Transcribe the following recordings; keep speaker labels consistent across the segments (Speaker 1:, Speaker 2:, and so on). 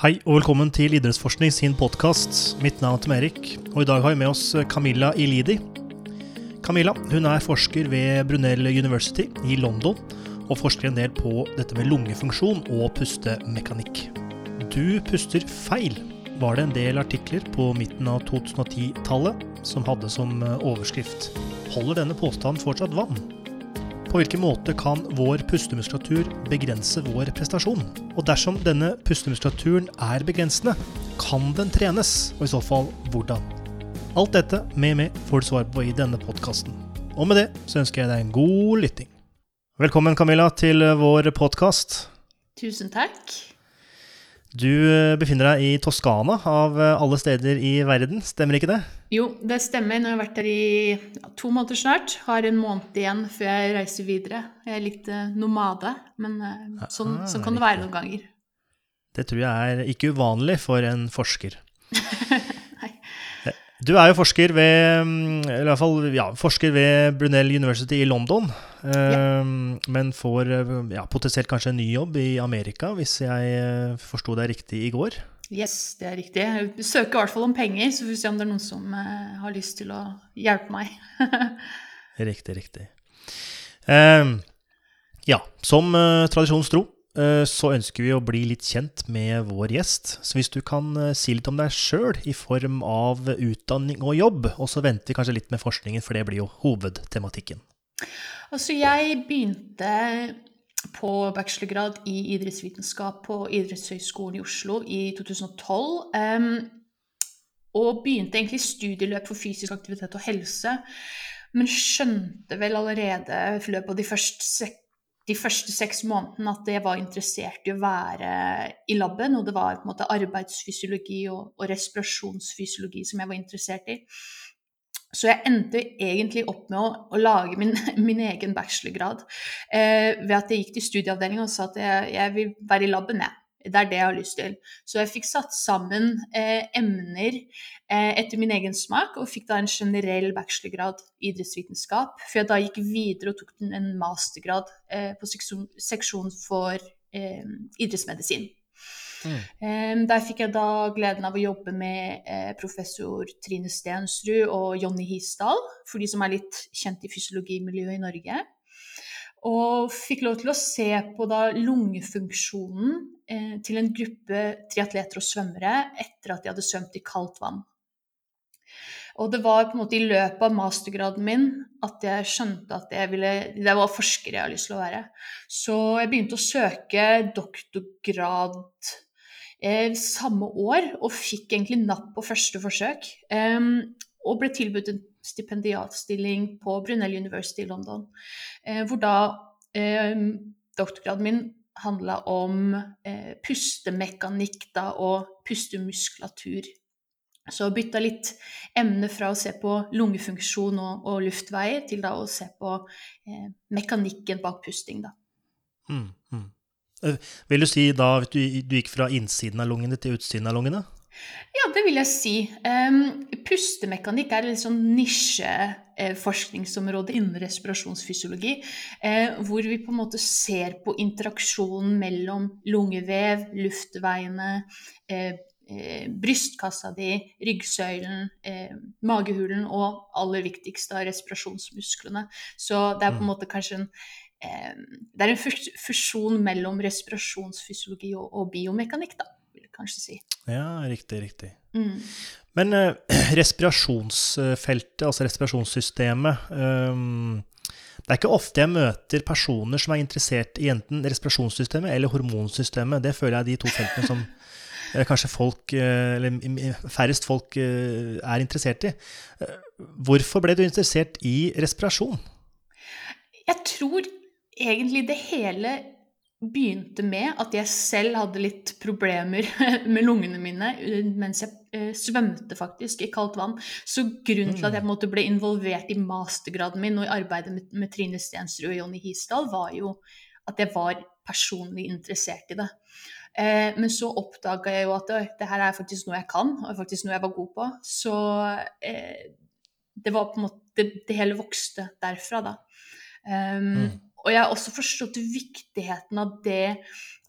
Speaker 1: Hei og velkommen til Idrettsforskning sin podkast. Mitt navn er Tom Erik, og i dag har vi med oss Camilla Ilidi. Camilla hun er forsker ved Brunel University i London, og forsker en del på dette med lungefunksjon og pustemekanikk. Du puster feil, var det en del artikler på midten av 2010-tallet som hadde som overskrift Holder denne påstanden fortsatt vann? På hvilken måte kan vår pustemuskulatur begrense vår prestasjon? Og dersom denne pustemuskulaturen er begrensende, kan den trenes? Og i så fall hvordan? Alt dette med meg får du svar på i denne podkasten. Og med det så ønsker jeg deg en god lytting. Velkommen, Camilla, til vår podkast.
Speaker 2: Tusen takk.
Speaker 1: Du eh, befinner deg i Toskana, av eh, alle steder i verden, stemmer ikke det?
Speaker 2: Jo, det stemmer. Nå har jeg vært der i to måneder snart. Har en måned igjen før jeg reiser videre. Jeg er litt uh, nomade, men sånn, ah, sånn, kan det være noen ganger.
Speaker 1: Det tror jeg er ikke uvanlig for en forsker. Du er jo forsker ved, mm, eller i hvert fall, ja, forsker ved Brunel University i London. Ja. Men får ja, potensielt kanskje en ny jobb i Amerika, hvis jeg eh, forsto deg riktig i går?
Speaker 2: Yes, det er riktig. Jeg søker i hvert fall om penger, så får vi se om det er noen som uh, har lyst til å hjelpe meg.
Speaker 1: riktig, riktig. Uh, ja, som tradisjonstro Eh, så ønsker vi å bli litt kjent med vår gjest. Så hvis du kan eh, si litt om deg sjøl i form av utdanning og jobb, og så venter vi kanskje litt med forskningen, for det blir jo hovedtematikken.
Speaker 2: Altså, jeg begynte på bachelorgrad i idrettsvitenskap på Idrettshøgskolen i Oslo i 2012. Um, og begynte egentlig studieløp for fysisk aktivitet og helse. Men skjønte vel allerede i løpet av de første de første seks månedene at jeg var interessert i å være i laben. Og det var på en måte arbeidsfysiologi og, og respirasjonsfysiologi som jeg var interessert i. Så jeg endte egentlig opp med å, å lage min, min, egen bachelorgrad eh, ved at jeg gikk til studieavdelingen og sa at jeg, jeg vil være i laben, jeg. Det er det jeg har lyst til. Så jeg fikk satt sammen eh, emner eh, etter min egen smak, og fikk da en generell bachelorgrad i idrettsvitenskap. Før jeg da gikk videre og tok en mastergrad eh, på seksjon, seksjon for eh, idrettsmedisin. Mm. Der fikk jeg da gleden av å jobbe med eh, professor Trine Stensrud og Jonny Hisdal, for de som er litt kjent i fysiologimiljøet i Norge. Og fikk lov til å se på da lungefunksjonen eh, til en gruppe triatleter og svømmere etter at de hadde svømt i kaldt vann. Og det var på en måte i løpet av mastergraden min at jeg skjønte at jeg ville, det var forsker jeg hadde lyst til å være. Så jeg begynte å søke doktorgrad eh, samme år, og fikk egentlig napp på første forsøk. Eh, og ble tilbudt en stipendiatstilling på Brunel University i London. Eh, hvor da doktorgraden min handla om eh, pustemekanikk da, og pustemuskulatur. Så bytta litt emne fra å se på lungefunksjon og, og luftveier, til da å se på eh, mekanikken bak pusting. Da. Mm,
Speaker 1: mm. Eh, vil du si da at du, du gikk fra innsiden av lungene til utsiden av lungene?
Speaker 2: Ja, det vil jeg si. Um, pustemekanikk er et sånn nisjeforskningsområde innen respirasjonsfysiologi, uh, hvor vi på en måte ser på interaksjonen mellom lungevev, luftveiene, uh, uh, brystkassa di, ryggsøylen, magehulen og aller viktigst av respirasjonsmusklene. Så det er på en mm. måte kanskje en det er en fusjon mellom respirasjonsfysiologi og, og biomekanikk, da vil jeg kanskje si.
Speaker 1: Ja, riktig, riktig. Mm. Men eh, respirasjonsfeltet, altså respirasjonssystemet um, Det er ikke ofte jeg møter personer som er interessert i enten respirasjonssystemet eller hormonsystemet. Det føler jeg er de to feltene som uh, kanskje folk, uh, eller færrest folk er interessert i. Hvorfor ble du interessert i respirasjon?
Speaker 2: Jeg tror egentlig det hele begynte med at jeg selv hadde litt problemer med lungene mine eh, mens jeg eh, svømte faktisk i kaldt vann. Så grunnen til at jeg måte, ble involvert i mastergraden min og i arbeidet med, Trine Stensrud og Jonny Hisdal, var jo at jeg var personlig interessert i det. Eh, men så oppdaga jeg jo at det, her er faktisk noe jeg kan, og faktisk noe jeg var god på. Så det var på en måte Det, det hele vokste derfra, da. Um, mm. Og jeg har også forstått viktigheten av det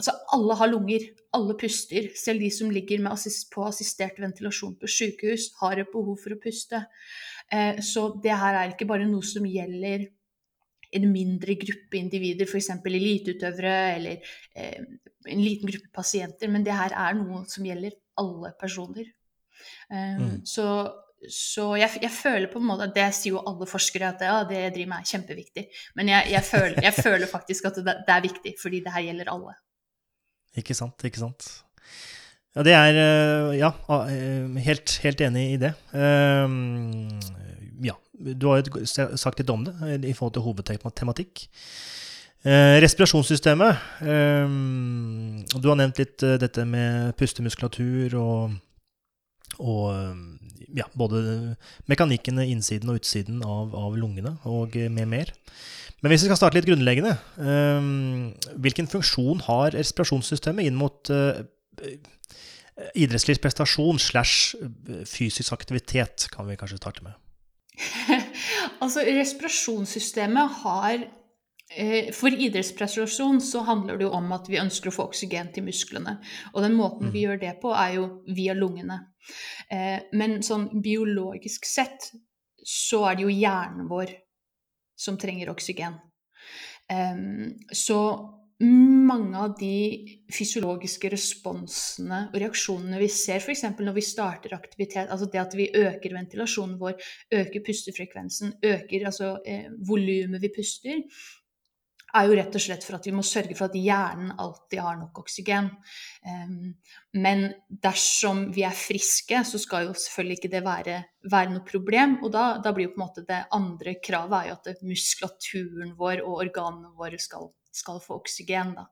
Speaker 2: Altså, alle har lunger. Alle puster. Selv de som ligger assist, på assistert ventilasjon på sykehus, har et behov for å puste. Eh, så det her er ikke bare noe som gjelder en mindre gruppe individer, f.eks. eliteutøvere eller eh, en liten gruppe pasienter, men det her er noe som gjelder alle personer. Um, mm. Så så jeg, jeg, føler på en måte at Det sier jo alle forskere at ja, det driver med er kjempeviktig. Men jeg, jeg, føler, jeg, føler, faktisk at det, det, er viktig, fordi det her gjelder alle.
Speaker 1: Ikke sant, ikke sant. Ja, det er eh, Ja, eh, helt, helt enig i det. Ehm, ja, du har jo sagt litt om det eh, i forhold til hovedtematikk. Respirasjonssystemet. Ehm, du har nevnt litt dette med pustemuskulatur og og eh, ja, både mekanikkene, innsiden og utsiden av, av, lungene, og med mer. Men hvis vi skal starte litt grunnleggende, um, hvilken funksjon har respirasjonssystemet inn mot uh, idrettslig prestasjon slash fysisk aktivitet, kan vi kanskje starte med?
Speaker 2: altså, respirasjonssystemet har Eh, for idrettsprestasjon så handler det jo om at vi ønsker å få oksygen til musklene. Og den måten vi mm. gjør det på, er jo via lungene. Eh, men sånn biologisk sett så er det jo hjernen vår som trenger oksygen. Så mange av de fysiologiske responsene og reaksjonene vi ser f.eks. når vi starter aktivitet, altså det at vi øker ventilasjonen vår, øker pustefrekvensen, øker altså eh, volumet vi puster, er jo rett og slett for at vi må sørge for at hjernen alltid har nok oksygen. Men dersom vi er friske, så skal jo selvfølgelig ikke det være, være noe problem. Og da, da, blir jo på en måte det andre kravet er jo at muskulaturen vår og organene våre skal, skal få oksygen. Da.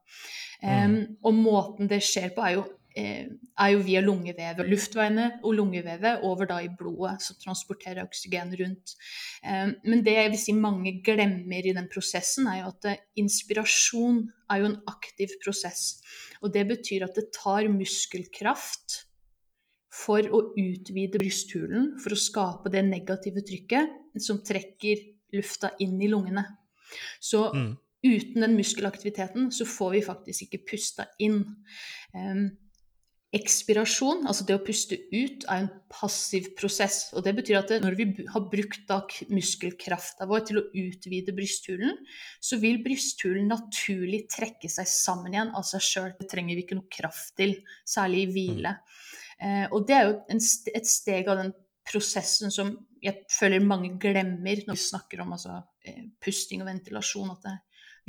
Speaker 2: Mm. og måten det skjer på, er jo er jo via lungevevet. Luftveiene og lungevevet over da i blodet, som transporterer oksygen rundt. Eh, men det jeg vil si mange glemmer i den prosessen, er jo at eh, inspirasjon er jo en aktiv prosess. Og det betyr at det tar muskelkraft for å utvide brysthulen, for å skape det negative trykket som trekker lufta inn i lungene. Så mm. uten den muskelaktiviteten så får vi faktisk ikke pusta inn. Um, Ekspirasjon, altså det å puste ut, er en passiv prosess. og Det betyr at når vi har brukt da muskelkrafta vår til å utvide brysthulen, så vil brysthulen naturlig trekke seg sammen igjen av seg sjøl. Det trenger vi ikke noe kraft til, særlig i hvile. Eh, og det er jo en, et steg av den prosessen som jeg føler mange glemmer når vi snakker om altså, eh, pusting og ventilasjon. At det,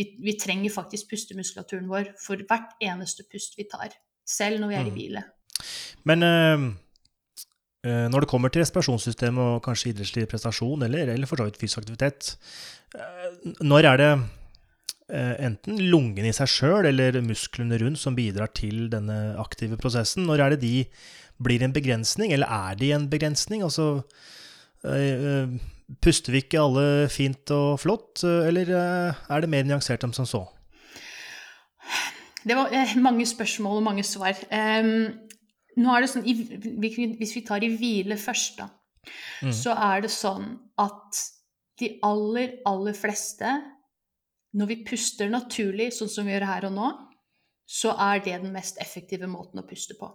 Speaker 2: vi, vi trenger faktisk pustemuskulaturen vår for hvert eneste pust vi tar selv når vi er i mm. hvile.
Speaker 1: Men øh, når det kommer til respirasjonssystemet og kanskje idrettslig prestasjon, eller, eller for så vidt fysisk aktivitet, uh, når er det enten lungene i seg sjøl eller musklene rundt som bidrar til denne aktive prosessen? Når er det de blir en begrensning, eller er de en begrensning? Altså Puster vi ikke alle fint og flott, eller er det mer nyansert enn som så?
Speaker 2: Det var eh, mange spørsmål og mange svar. Nå er det sånn, Hvis vi tar i hvile først, da, mm. så er det sånn at de aller, aller fleste Når vi puster naturlig, sånn som vi gjør her og nå, så er det den mest effektive måten å puste på.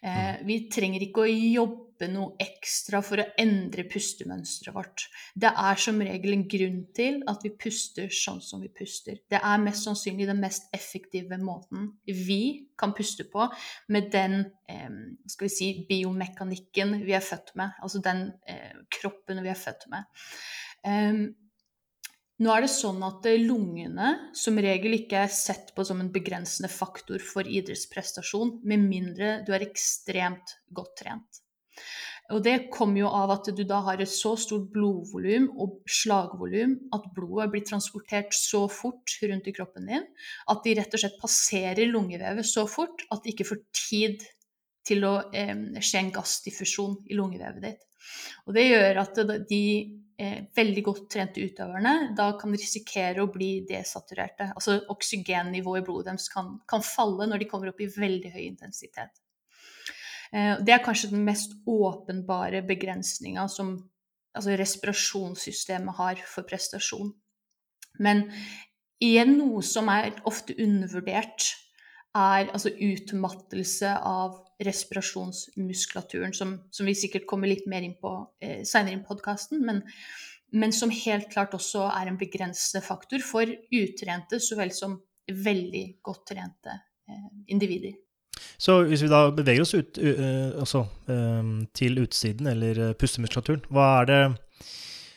Speaker 2: Eh, mm. vi trenger ikke å jobbe noe ekstra for å endre pustemønsteret vårt. Det er som regel en grunn til at vi puster sånn som vi puster. Det er mest sannsynlig den mest effektive måten vi kan puste på med den eh, skal vi si, biomekanikken vi er født med, altså den eh, kroppen vi er født med. Um, nå er det sånn at lungene som regel ikke er sett på som en begrensende faktor for idrettsprestasjon, med mindre du er ekstremt godt trent. Og det kommer jo av at du da har et så stort blodvolum og slagvolum at blodet blir transportert så fort rundt i kroppen din at de rett og slett passerer lungevevet så fort at de ikke får tid til å eh, skje en gassdiffusjon i lungevevet ditt. Og det gjør at de eh, veldig godt trente utøverne da kan risikere å bli desaturerte. Altså oksygennivået i blodet deres kan, kan, falle når de kommer opp i veldig høy intensitet. Eh, det er kanskje den mest åpenbare begrensninga som altså respirasjonssystemet har for prestasjon. Men igjen noe som er ofte undervurdert, er altså utmattelse av respirasjonsmuskulaturen, som, som vi sikkert kommer litt mer inn på eh, seinere i podkasten, men, men, som helt klart også er en begrensende faktor for utrente så vel som veldig godt trente eh, individer.
Speaker 1: Så hvis vi da beveger oss ut, uh, også, um, til utsiden, eller pustemuskulaturen, hva er det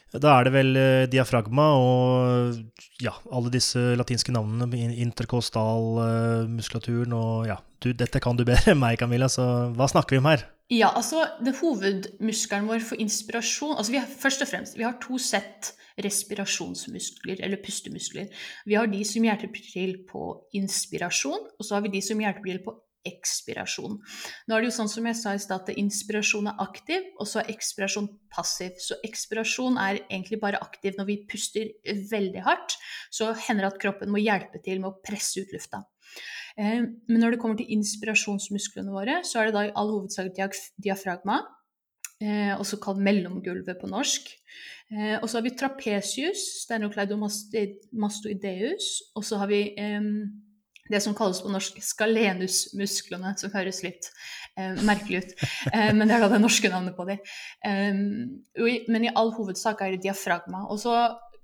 Speaker 1: da er det vel diafragma og ja, alle disse latinske navnene, interkostalmuskulaturen og ja, du, dette kan du bedre enn meg, Camilla, så hva snakker vi om her?
Speaker 2: Ja, altså det Hovedmuskelen vår for inspirasjon altså vi har, Først og fremst, vi har to sett respirasjonsmuskler, eller pustemuskler. Vi har de som hjelper til på inspirasjon, og så har vi de som hjelper til på ekspirasjon. Nå er det jo sånn som jeg sa i stad, at inspirasjon er aktiv, og så er ekspirasjon passiv. Så ekspirasjon er egentlig bare aktiv når vi puster veldig hardt. Så hender det at kroppen må hjelpe til med å presse ut lufta. Eh, men når det kommer til inspirasjonsmusklene våre, så er det da i all hovedsak diafragma, eh, også kalt mellomgulvet på norsk. Eh, og så har vi trapesius, sternocleidomastoideus, og så har vi det som kalles på norsk skalenusmusklene, som høres litt eh, merkelig ut. Eh, men det er da det norske navnet på dem. Eh, men i all hovedsak er det diafragma. Og så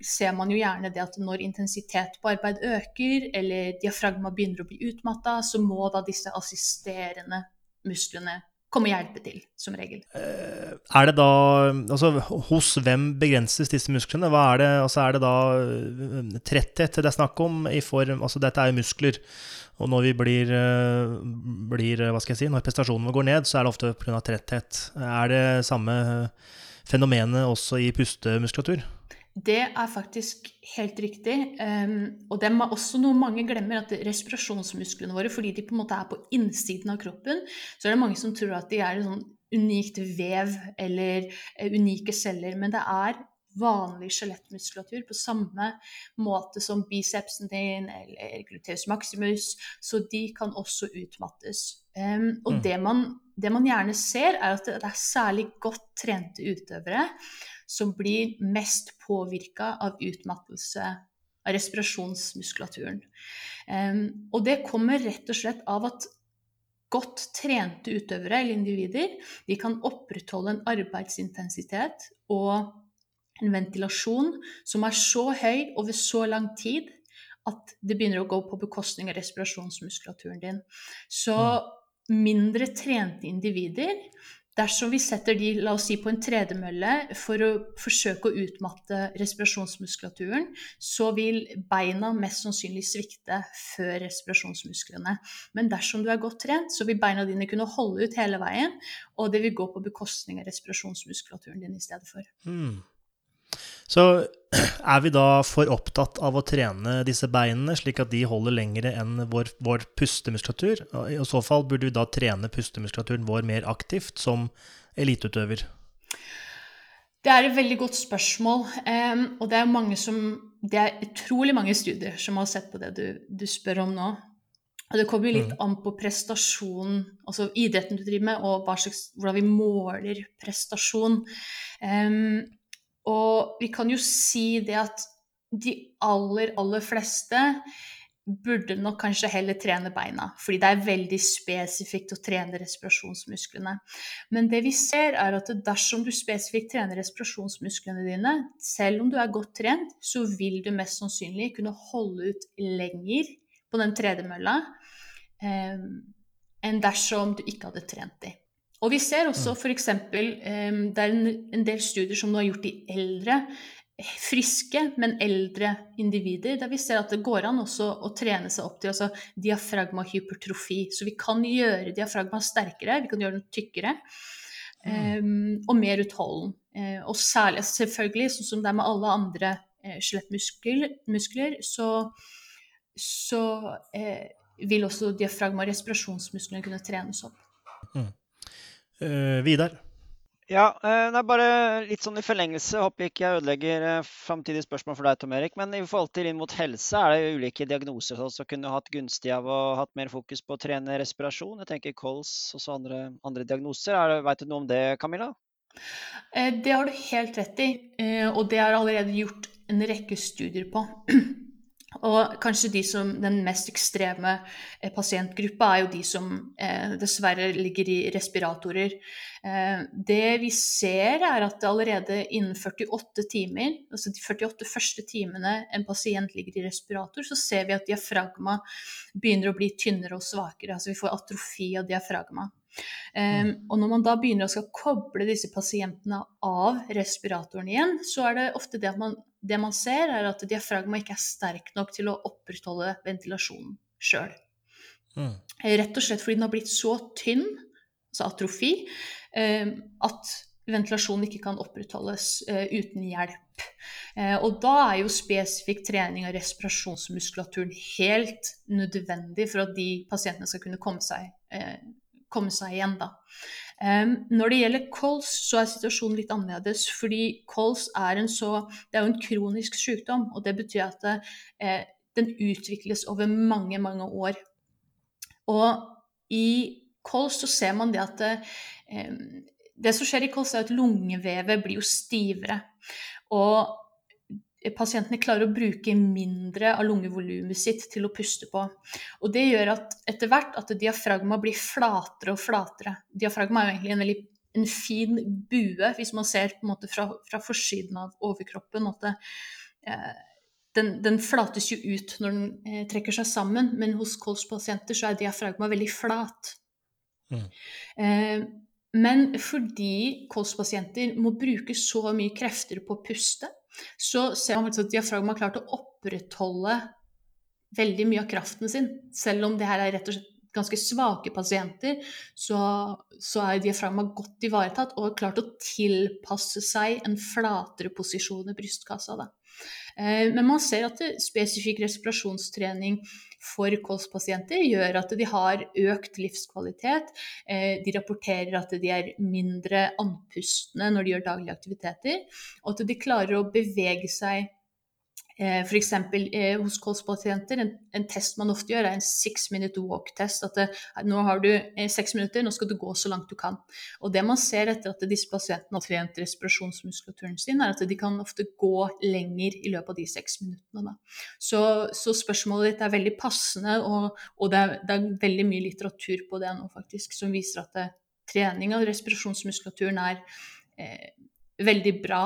Speaker 2: ser man jo gjerne det at når intensitet på arbeid øker, eller diafragma begynner å bli utmatta, så må da disse assisterende musklene komme og hjelpe til, som regel.
Speaker 1: Eh, er det da Altså, hos hvem begrenses disse musklene? Hva er det, altså er det da eh, tretthet det er snakk om i form Altså, dette er jo muskler. Og når vi blir, eh, blir Hva skal jeg si Når prestasjonene går ned, så er det ofte pga. tretthet. Er det samme fenomenet også i pustemuskulatur?
Speaker 2: Det er faktisk helt riktig. Um, og det er også noe mange glemmer, at respirasjonsmusklene våre, fordi de på en måte er på innsiden av kroppen, så er det mange som tror at de er sånn unikt vev eller uh, unike celler. Men det er vanlig skjelettmuskulatur på samme måte som bicepsen din eller gluteus maximus, så de kan også utmattes. Um, og mm. det, man, det man gjerne ser, er at det er særlig godt trente utøvere som blir mest påvirka av utmattelse av respirasjonsmuskulaturen. Um, og det kommer rett og slett av at godt trente utøvere eller individer de kan opprettholde en arbeidsintensitet og en ventilasjon som er så høy over så lang tid at det begynner å gå på bekostning av respirasjonsmuskulaturen din. Så mm. mindre trente individer Dersom vi setter de la oss si, på en tredemølle for å forsøke å utmatte respirasjonsmuskulaturen, så vil beina mest sannsynlig svikte før respirasjonsmusklene. Men dersom du er godt trent, så vil beina dine kunne holde ut hele veien, og det vil gå på bekostning av respirasjonsmuskulaturen din i stedet for. Mm.
Speaker 1: Så er vi da for opptatt av å trene disse beinene, slik at de holder lengre enn vår, vår pustemuskulatur? I så fall burde vi da trene pustemuskulaturen vår mer aktivt som eliteutøver?
Speaker 2: Det er et veldig godt spørsmål. Og det er, mange som, det er utrolig mange studier som har sett på det du, du spør om nå. Og det kommer jo litt mm. an på prestasjon, altså idretten du driver med, og slags, hvordan vi måler prestasjon. Um, og vi kan jo si det at de aller, aller fleste burde nok kanskje heller trene beina, fordi det er veldig spesifikt å trene respirasjonsmusklene. Men det vi ser, er at dersom du spesifikt trener respirasjonsmusklene dine, selv om du er godt trent, så vil du mest sannsynlig kunne holde ut lenger på den tredemølla eh, enn dersom du ikke hadde trent de. Og vi ser også f.eks. Um, det er en, en, del studier som nå har gjort i eldre, friske, men eldre individer, der vi ser at det går an også å trene seg opp til altså diafragmahypertrofi. Så vi kan gjøre diafragma sterkere, vi kan gjøre den tykkere. Um, og mer utholden. Uh, og særlig, selvfølgelig, sånn som det er med alle andre uh, skjelettmuskler, så, så uh, vil også diafragma- og respirasjonsmusklene kunne trenes opp. Mm.
Speaker 1: Uh, Vidar?
Speaker 3: Ja, uh, det er bare litt sånn i forlengelse. Håper ikke jeg ødelegger uh, framtidige spørsmål for deg, Tom Erik. Men i forhold til inn mot helse, er det ulike diagnoser som kunne hatt gunstig av å hatt mer fokus på å trene respirasjon? Jeg tenker kols og så andre, andre diagnoser. Veit du noe om det, Camilla?
Speaker 2: Eh, det har du helt rett i, eh, og det er allerede gjort en rekke studier på. Og kanskje de som, den mest ekstreme eh, pasientgruppa er jo de som eh, dessverre ligger i respiratorer. Eh, det vi ser, er at allerede innen 48 timer, altså de 48 første timene en pasient ligger i respirator, så ser vi at diafragma begynner å bli tynnere og svakere. Altså vi får atrofi av diafragma. Um, og når man da begynner å skal koble disse pasientene av respiratoren igjen, så er det ofte det at man, det man ser, er at diafragma ikke er sterk nok til å opprettholde ventilasjonen sjøl. Mm. Rett og slett fordi den har blitt så tynn, altså atrofi, um, at ventilasjonen ikke kan opprettholdes uh, uten hjelp. Uh, og da er jo spesifikk trening av respirasjonsmuskulaturen helt nødvendig for at de pasientene skal kunne komme seg komme seg igjen, da. Um, når det gjelder kols, så er situasjonen litt annerledes. Fordi kols er en så Det er jo en kronisk sykdom, og det betyr at det, eh, den utvikles over mange, mange år. Og i kols så ser man det at det, eh, det som skjer i kols, er at lungevevet blir jo stivere. Og pasientene klarer å bruke mindre av lungevolumet sitt til å puste på. Og det gjør at etter hvert at diafragma blir flatere og flatere. Diafragma er jo egentlig en, veldig, en fin bue, hvis man ser på en måte fra, fra forsiden av overkroppen. at det, eh, den, den, flates jo ut når den eh, trekker seg sammen, men hos kolspasienter så er diafragma veldig flat. Mm. Eh, men fordi kolspasienter må bruke så mye krefter på å puste, så ser man at diafragma har klart å opprettholde veldig mye av kraften sin. Selv om det her er rett og slett ganske svake pasienter, så, så er diafragma godt ivaretatt og har klart å tilpasse seg en flatere posisjon i brystkassa. Da. Eh, men man ser at spesifikk respirasjonstrening for kolspasienter gjør at de har økt livskvalitet. Eh, de rapporterer at de er mindre andpustne når de gjør daglige aktiviteter, og at de klarer å bevege seg F.eks. Eh, hos kolspasienter, en, en, test man ofte gjør, er en six minute walk-test. At det, nå har du eh, seks minutter, nå skal du gå så langt du kan. Og det man ser etter at disse pasientene har trent respirasjonsmuskulaturen sin, er at de kan ofte gå lenger i løpet av de seks minuttene. Så, så, spørsmålet ditt er veldig passende, og, og det, er, det, er, veldig mye litteratur på det nå faktisk, som viser at det, trening av respirasjonsmuskulaturen er eh, veldig bra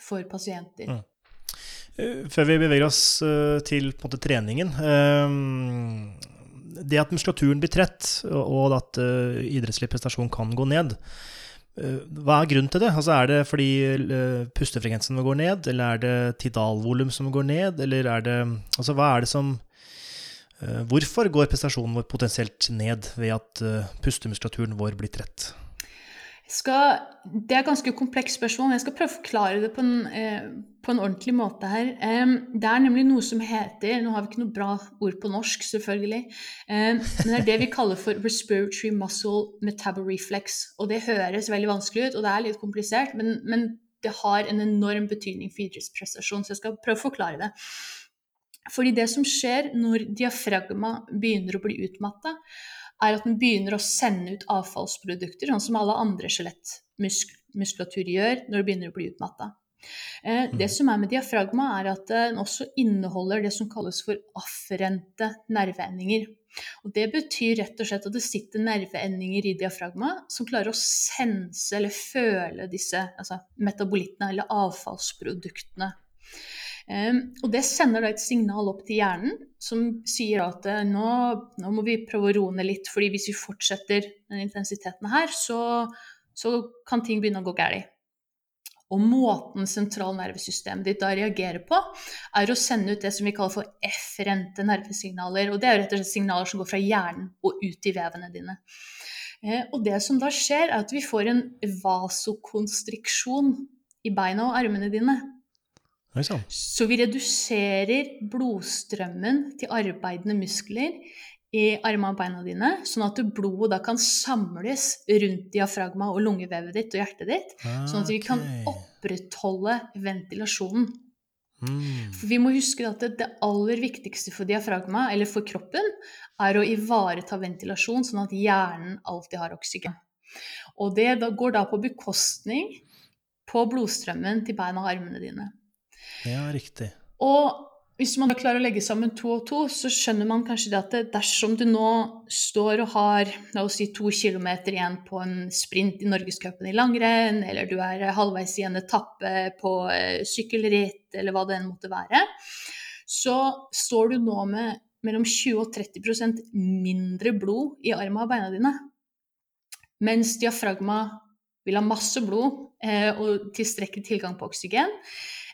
Speaker 2: for pasienter. Mm.
Speaker 1: Eh, før vi beveger oss eh, til måte, treningen eh, Det at muskulaturen blir trett, og at idrettslig prestasjon kan gå ned, hva er grunnen til det? Altså, er det fordi pustefrekvensen går ned, eller er det tidalvolum som går ned, eller er det Altså, hva er det som Hvorfor går prestasjonen vår potensielt ned ved at pustemuskulaturen vår blir trett?
Speaker 2: Skal, det er et ganske komplekst spørsmål, men jeg skal prøve å forklare det på en, eh, på en ordentlig måte her. Eh, det er nemlig noe som heter Nå har vi ikke noe bra ord på norsk, selvfølgelig. Eh, men det er det vi kaller for respiratory muscle metaboreflex. Og det høres veldig vanskelig ut, og det er litt komplisert, men, men det har en enorm betydning for idrettsprestasjon, så jeg skal prøve å forklare det. Fordi det som skjer når diafragma begynner å bli utmatta, er at den begynner å sende ut avfallsprodukter, sånn som alle andre skjelettmuskulatur gjør når det begynner å bli utmatta. Eh, det mm. som er med diafragma, er at den også inneholder det som kalles for afferente nerveendinger. Og Det betyr rett og slett at det sitter nerveendinger i diafragma som klarer å sense eller føle disse altså metabolittene eller avfallsproduktene. Um, og det sender da et signal opp til hjernen som sier at eh, nå, nå, må vi prøve å roe ned litt, fordi hvis vi fortsetter den intensiteten her, så, så kan ting begynne å gå galt. Og måten sentralnervesystemet ditt da reagerer på, er å sende ut det som vi kaller for F-rente nervesignaler. Og det er rett og slett signaler som går fra hjernen og ut i vevene dine. Eh, og det som da skjer, er at vi får en vasokonstriksjon i beina og armene dine. Så vi reduserer blodstrømmen til arbeidende muskler i armene og beina dine, sånn at blodet da kan samles rundt diafragma og lungevevet ditt og hjertet ditt, sånn at vi kan opprettholde ventilasjonen. Mm. For vi må huske at det, det, aller viktigste for diafragma, eller for kroppen, er å ivareta ventilasjon, sånn at hjernen alltid har oksygen. Og det da går da på bekostning på blodstrømmen til beina og armene dine.
Speaker 1: Ja, riktig.
Speaker 2: Og hvis man klarer å legge sammen to og to, så skjønner man kanskje det at dersom du nå står og har la oss si, to kilometer igjen på en sprint i Norgescupen i langrenn, eller du er halvveis i en etappe på eh, sykkelritt, eller hva det enn måtte være, så står du nå med mellom 20 og 30% mindre blod i armen og beina dine. Mens diafragma vil ha masse blod eh, og tilstrekkelig tilgang på oksygen.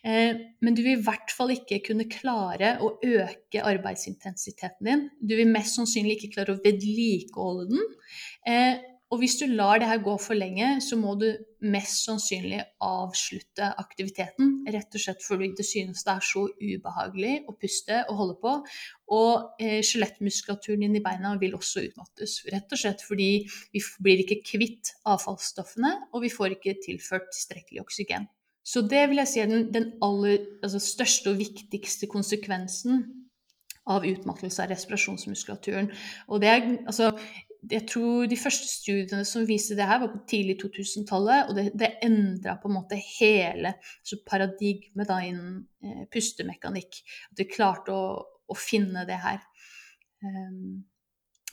Speaker 2: Eh, men du vil i hvert fall ikke kunne klare å øke arbeidsintensiteten din. Du vil mest sannsynlig ikke klare å vedlikeholde den. Eh, og hvis du lar det her gå for lenge, så må du mest sannsynlig avslutte aktiviteten. Rett og slett fordi det synes det er så ubehagelig å puste og holde på. Og eh, skjelettmuskulaturen din i beina vil også utmattes. Rett og slett fordi vi blir ikke kvitt avfallsstoffene, og vi får ikke tilført tilstrekkelig oksygen. Så det vil jeg si er den, den aller altså største og viktigste konsekvensen av utmattelse av respirasjonsmuskulaturen. Og det er, altså, jeg tror de første studiene som viste det her, var på tidlig 2000-tallet. Og det, det endra på en måte hele altså paradigmet da innen eh, pustemekanikk. At vi klarte å, å finne det her. Um,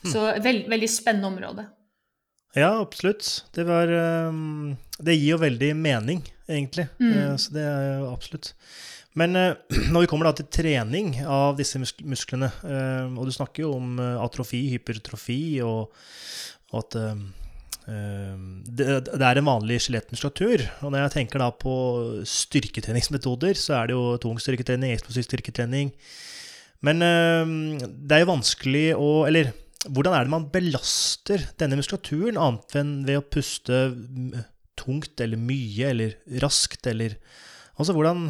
Speaker 2: så veld, veldig spennende område.
Speaker 1: Ja, absolutt. Det, var, um, det gir jo veldig mening, egentlig.
Speaker 2: Mm.
Speaker 1: Uh, så det er jo absolutt. Men uh, når vi kommer da til trening av disse musk musklene, uh, og du snakker jo om atrofi, hypertrofi, og, og at det, det, er en vanlig skjelettmuskulatur. Og når jeg tenker da på styrketreningsmetoder, så er det jo tung styrketrening, eksplosiv styrketrening. Men det er jo vanskelig å Eller hvordan er det man belaster denne muskulaturen, annet enn ved å puste tungt eller mye eller raskt eller Altså, hvordan,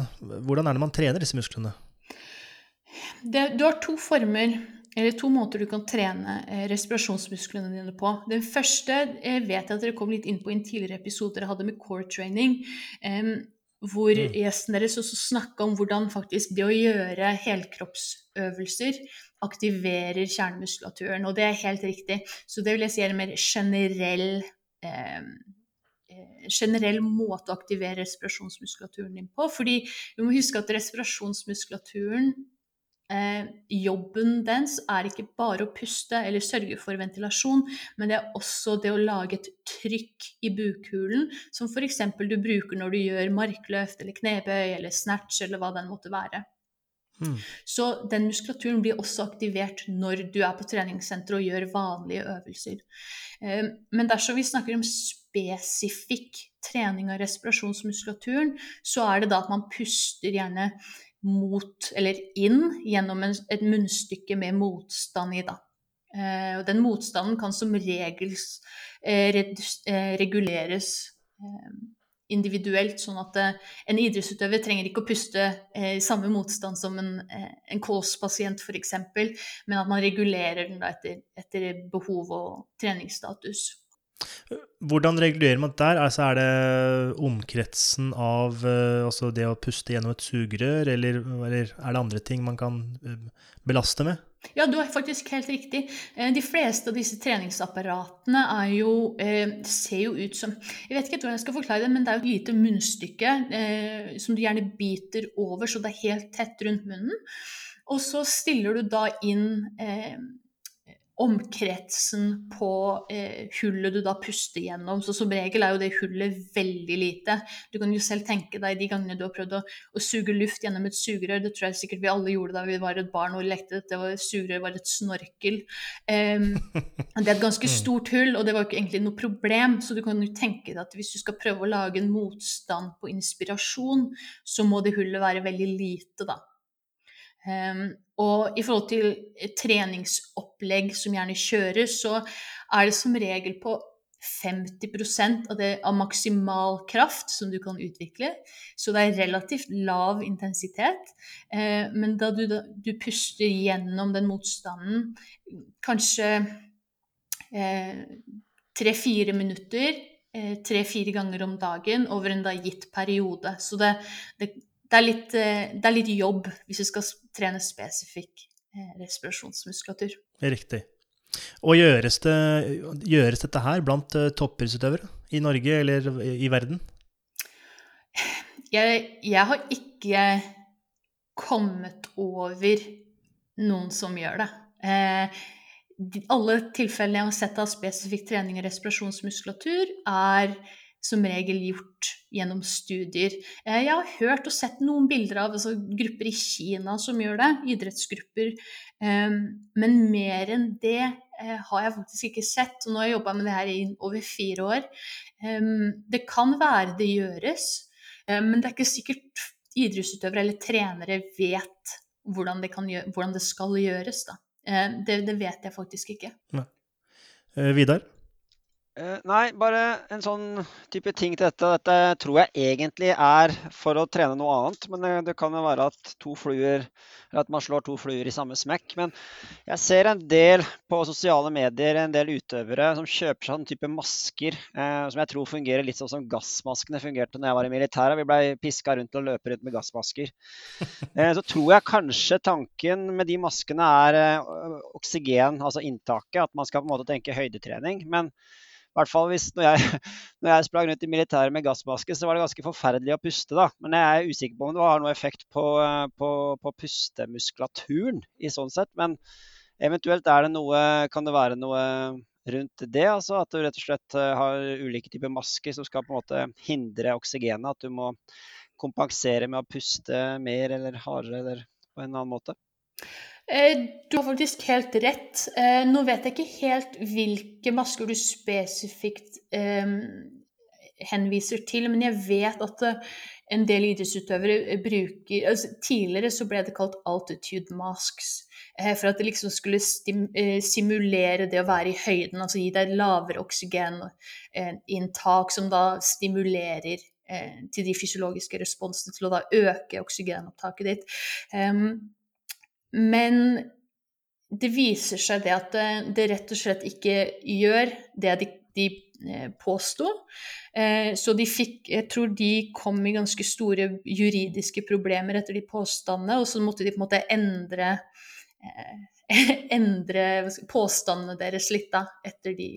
Speaker 1: hvordan, er det man trener disse musklene?
Speaker 2: Det, du har to former, eller to måter du kan trene eh, respirasjonsmusklene dine på. Den første jeg vet jeg at dere kom litt inn på i en tidligere episode dere hadde med core training. Um, hvor mm. gjesten deres også snakka om hvordan faktisk det å gjøre helkroppsøvelser aktiverer kjernemuskulaturen. Og det er helt riktig. Så det vil jeg si er en mer generell eh, Eh, generell måte å aktivere respirasjonsmuskulaturen din på. Fordi vi må huske at respirasjonsmuskulaturen eh, Jobben dens er ikke bare å puste eller sørge for ventilasjon, men det er også det å lage et trykk i bukhulen, som f.eks. du bruker når du gjør markløft eller knebøy eller snatch eller hva den måtte være. Mm. Så den muskulaturen blir også aktivert når du er på treningssenteret og gjør vanlige øvelser. Eh, men dersom vi snakker om spesifikk trening av respirasjonsmuskulaturen, så er det da at man puster gjerne mot, eller inn, gjennom en, et munnstykke med motstand i. da. Eh, og den motstanden kan som regel eh, eh reguleres eh, individuelt, sånn at eh, en idrettsutøver trenger ikke å puste i samme motstand som en, eh, en kolspasient f.eks., men at man regulerer den etter, etter behov og treningsstatus.
Speaker 1: Hvordan regulerer man det der? Altså er det omkretsen av altså det å puste gjennom et sugerør, eller, eller, er det andre ting man kan belaste med?
Speaker 2: Ja, du er faktisk helt riktig. Eh, de fleste av disse treningsapparatene jo, eh, ser jo ut som Jeg vet ikke hvordan jeg skal forklare det, men det er jo et lite munnstykke eh, som du gjerne biter over, så det er helt tett rundt munnen. Og så stiller du da inn omkretsen på eh, hullet du da puster gjennom. Så som regel er jo det hullet veldig lite. Du kan jo selv tenke deg de gangene du har prøvd å, å suge luft gjennom et sugerør. Det tror jeg sikkert vi alle gjorde da vi var et barn og lekte dette. Var, sugerør var et snorkel. Eh, det er et ganske mm. stort hull, og det var jo ikke egentlig noe problem. Så du kan jo tenke deg at hvis du skal prøve å lage en motstand på inspirasjon, så må det hullet være veldig lite, da. Um, og i forhold til treningsopplegg som gjerne kjøres, så er det som regel på 50 av, det, av maksimal kraft som du kan utvikle. Så det er relativt lav intensitet. Eh, men da du, da du, puster gjennom den motstanden kanskje eh, tre-fire minutter, eh, tre-fire ganger om dagen over en da gitt periode. Så det, det det er, litt, eh, det er litt jobb hvis du skal trene spesifikk eh, respirasjonsmuskulatur.
Speaker 1: Riktig. Og gjøres, det, gjøres dette her blant uh, toppidrettsutøvere i Norge eller i verden?
Speaker 2: Jeg, jeg, har ikke kommet over noen som gjør det. Eh, de, alle tilfellene jeg har sett av spesifikk trening og respirasjonsmuskulatur, er som regel gjort gjennom studier. Eh, jeg har hørt og sett noen bilder av altså, grupper i Kina som gjør det, idrettsgrupper. Ehm, men mer enn det eh, har jeg faktisk ikke sett. Nå har jeg jobba med det her i over fire år. Ehm, det kan være det gjøres, eh, men det er ikke sikkert idrettsutøvere eller trenere vet hvordan det, gjøre, hvordan det skal gjøres. Det, det, vet jeg faktisk ikke.
Speaker 1: Vidar?
Speaker 3: Uh, nei, bare en sånn type ting til dette. Dette tror jeg egentlig er for å trene noe annet. Men det, det kan jo være at, to fluer, at man slår to fluer i samme smekk. Men jeg ser en del på sosiale medier, en del utøvere som kjøper sånn type masker uh, som jeg tror fungerer litt sånn som gassmaskene fungerte når jeg var i militæret. Vi blei piska rundt og løpe rundt med gassmasker. Uh, så tror jeg kanskje tanken med de maskene er oksygen, altså inntaket. At man skal på en måte tenke høydetrening. men hvert fall hvis når jeg, når jeg sprang rundt i militæret med gassmaske, så var det ganske forferdelig å puste, da. Men jeg er usikker på om det har noe effekt på, på, på pustemuskulaturen i sånn sett. Men eventuelt det noe, kan det være noe rundt det. altså At du rett og slett eh, har ulike typer masker som skal på en måte hindre oksygenet. At du må kompensere med å puste mer eller hardere eller på en annen måte.
Speaker 2: Eh, du har faktisk helt rett. Eh, nå vet jeg ikke helt hvilke masker du spesifikt eh, henviser til, men jeg vet at en del idrettsutøvere bruker altså Tidligere så ble det kalt altitude masks, for at det liksom skulle simulere det å være i høyden, altså gi deg lavere oksygeninntak, som da stimulerer til de fysiologiske responsene til å da øke oksygenopptaket ditt. Men det viser seg det at det rett og slett ikke gjør det de, de eh, påsto. Eh, så de fikk Jeg tror de kom i ganske store juridiske problemer etter de påstandene, og så måtte de på en måte endre eh, endre påstandene deres litt da, etter de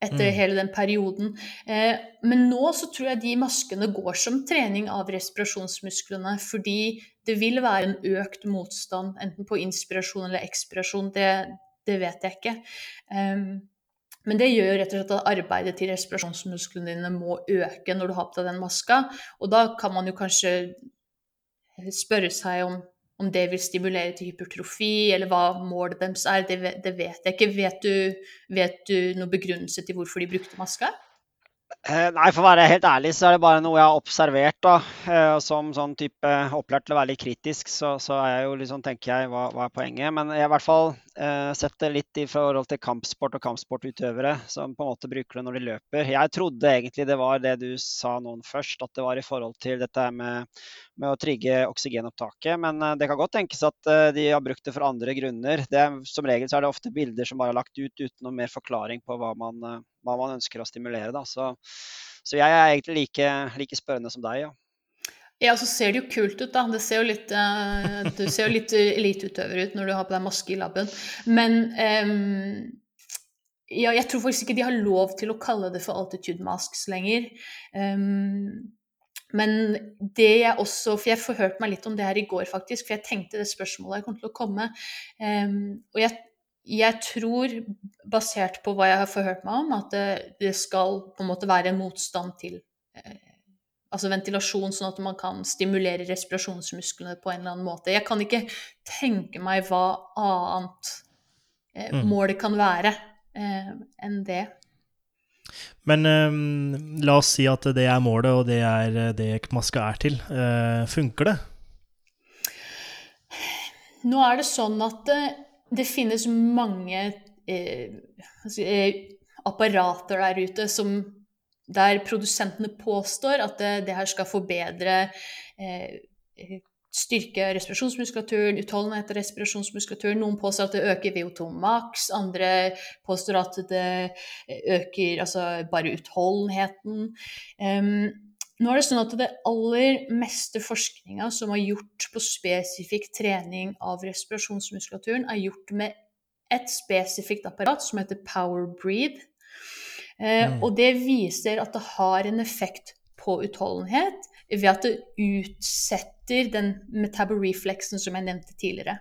Speaker 2: etter mm. hele den perioden. Eh, men nå så tror jeg de maskene går som trening av respirasjonsmusklene, fordi det vil være en økt motstand, enten på inspirasjon eller ekspirasjon. Det, det vet jeg ikke. Um, men det gjør rett og slett at arbeidet til respirasjonsmusklene dine må øke når du har på deg den maska. Og da kan man jo kanskje spørre seg om om det vil stimulere til hypertrofi, eller hva målet deres er, det, det vet jeg ikke. Vet du, vet du noen begrunnelse til hvorfor de brukte maska?
Speaker 3: Eh, nei, for å være helt ærlig så er det bare noe jeg har observert. da. Eh, som sånn type opplært til å være litt kritisk, så, så jeg liksom, tenker jeg, hva, hva, er poenget? Men jeg har i hvert fall eh, sett det litt i forhold til kampsport og kampsportutøvere som på en måte bruker det når de løper. Jeg trodde egentlig det var det du sa noen først, at det var i forhold til dette med med å trigge oksygenopptaket. Men eh, det kan godt tenkes at de har brukt det for andre grunner. Det, som regel så er det ofte bilder som bare er lagt ut uten noe mer forklaring på hva man, hva man ønsker å stimulere. Så, så, jeg er egentlig like, like spørrende som deg. ja.
Speaker 2: Ja, så ser det jo kult ut, da. Det ser jo litt, uh, du ser jo litt eliteutøver ut når du har på deg maske i laben. Men um, ja, jeg tror faktisk ikke de har lov til å kalle det for altitude masks lenger. Um, men det jeg også For jeg forhørte meg litt om det her i går, faktisk. For jeg tenkte det spørsmålet kom til å komme. Um, og jeg, jeg, tror, basert på hva jeg har forhørt meg om, at det, skal på en måte være en motstand til uh, altså ventilasjon, sånn at man kan stimulere respirasjonsmusklene på en eller annen måte. Jeg kan ikke tenke meg hva annet eh, mm. målet kan være eh, enn det.
Speaker 1: Men eh, la oss si at det er målet, og det er eh, det maska er til. Uh, funker det?
Speaker 2: Nå er det sånn at det, finnes mange eh, apparater der ute som, der produsentene påstår at det, det her skal forbedre eh, styrke respirasjonsmuskulaturen, utholdenhet av respirasjonsmuskulaturen. Noen påstår at det øker VO2 maks, andre påstår at det øker altså bare utholdenheten. Um, nå er det sånn at det aller meste forskninga som er gjort på spesifikk trening av respirasjonsmuskulaturen, er gjort med et spesifikt apparat som heter Power Breathe. Eh, og det viser at det har en effekt på utholdenhet ved at det utsetter den metaborefleksen som jeg nevnte tidligere.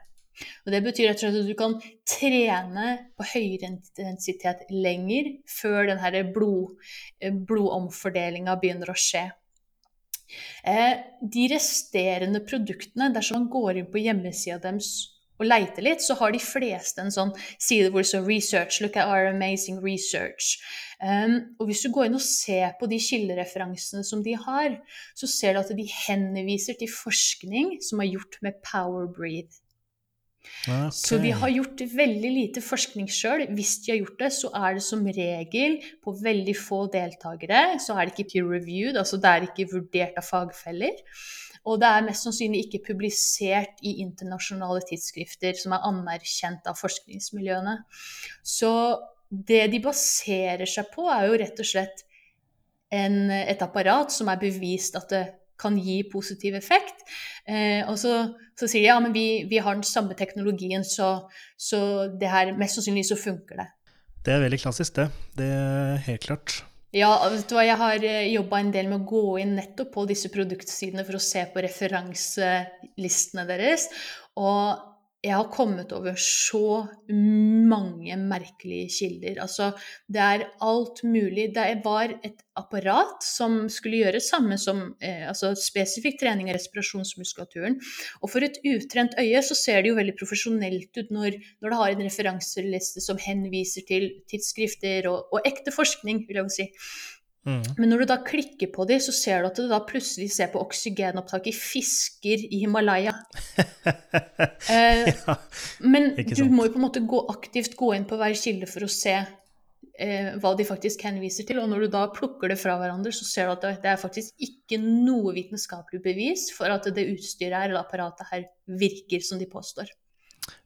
Speaker 2: Og Det betyr rett og slett at du kan trene på høyere intensitet lenger før denne blod, eh, blodomfordelinga begynner å skje. Eh, de resterende produktene, dersom man går inn på hjemmesida deres og leiter litt, så har de fleste en sånn side hvor det står 'research', 'look at our amazing research'. Um, og hvis du går inn og ser på de kildereferansene som de har, så ser du at de henviser til forskning som er gjort med Power Breathe. Okay. Så de har gjort veldig lite forskning sjøl. Hvis de har gjort det, så er det som regel på veldig få deltakere. Så er det ikke peer reviewed, altså det er ikke vurdert av fagfeller. Og det er mest sannsynlig ikke publisert i internasjonale tidsskrifter som er anerkjent av forskningsmiljøene. Så det de baserer seg på, er jo rett og slett en, et apparat som er bevist at det kan gi positiv effekt. Eh, og så, så, sier de ja, men vi, vi, har den samme teknologien, så, så det her, mest sannsynlig så funker det.
Speaker 1: Det er veldig klassisk, det. Det er helt klart.
Speaker 2: Ja, vet du hva, jeg har eh, jobba en del med å gå inn nettopp på disse produktsidene for å se på referanselistene deres. Og jeg har kommet over så mange merkelige kilder. Altså, det er alt mulig. Det var et apparat som skulle gjøre samme som eh, altså spesifikk trening av respirasjonsmuskulaturen. Og for et utrent øye så ser det jo veldig profesjonelt ut når, når det har en referanseliste som henviser til tidsskrifter og, og ekte forskning, vil jeg jo si. Mm. Men når du da klikker på dem, så ser du at du da plutselig ser på oksygenopptak i fisker i Himalaya. eh, ja, men du må jo på en måte gå, aktivt gå inn på hver kilde for å se eh, hva de faktisk henviser til. Og når du da plukker det fra hverandre, så ser du at det, er faktisk ikke noe vitenskapelig bevis for at det utstyret her, eller apparatet her virker som de påstår.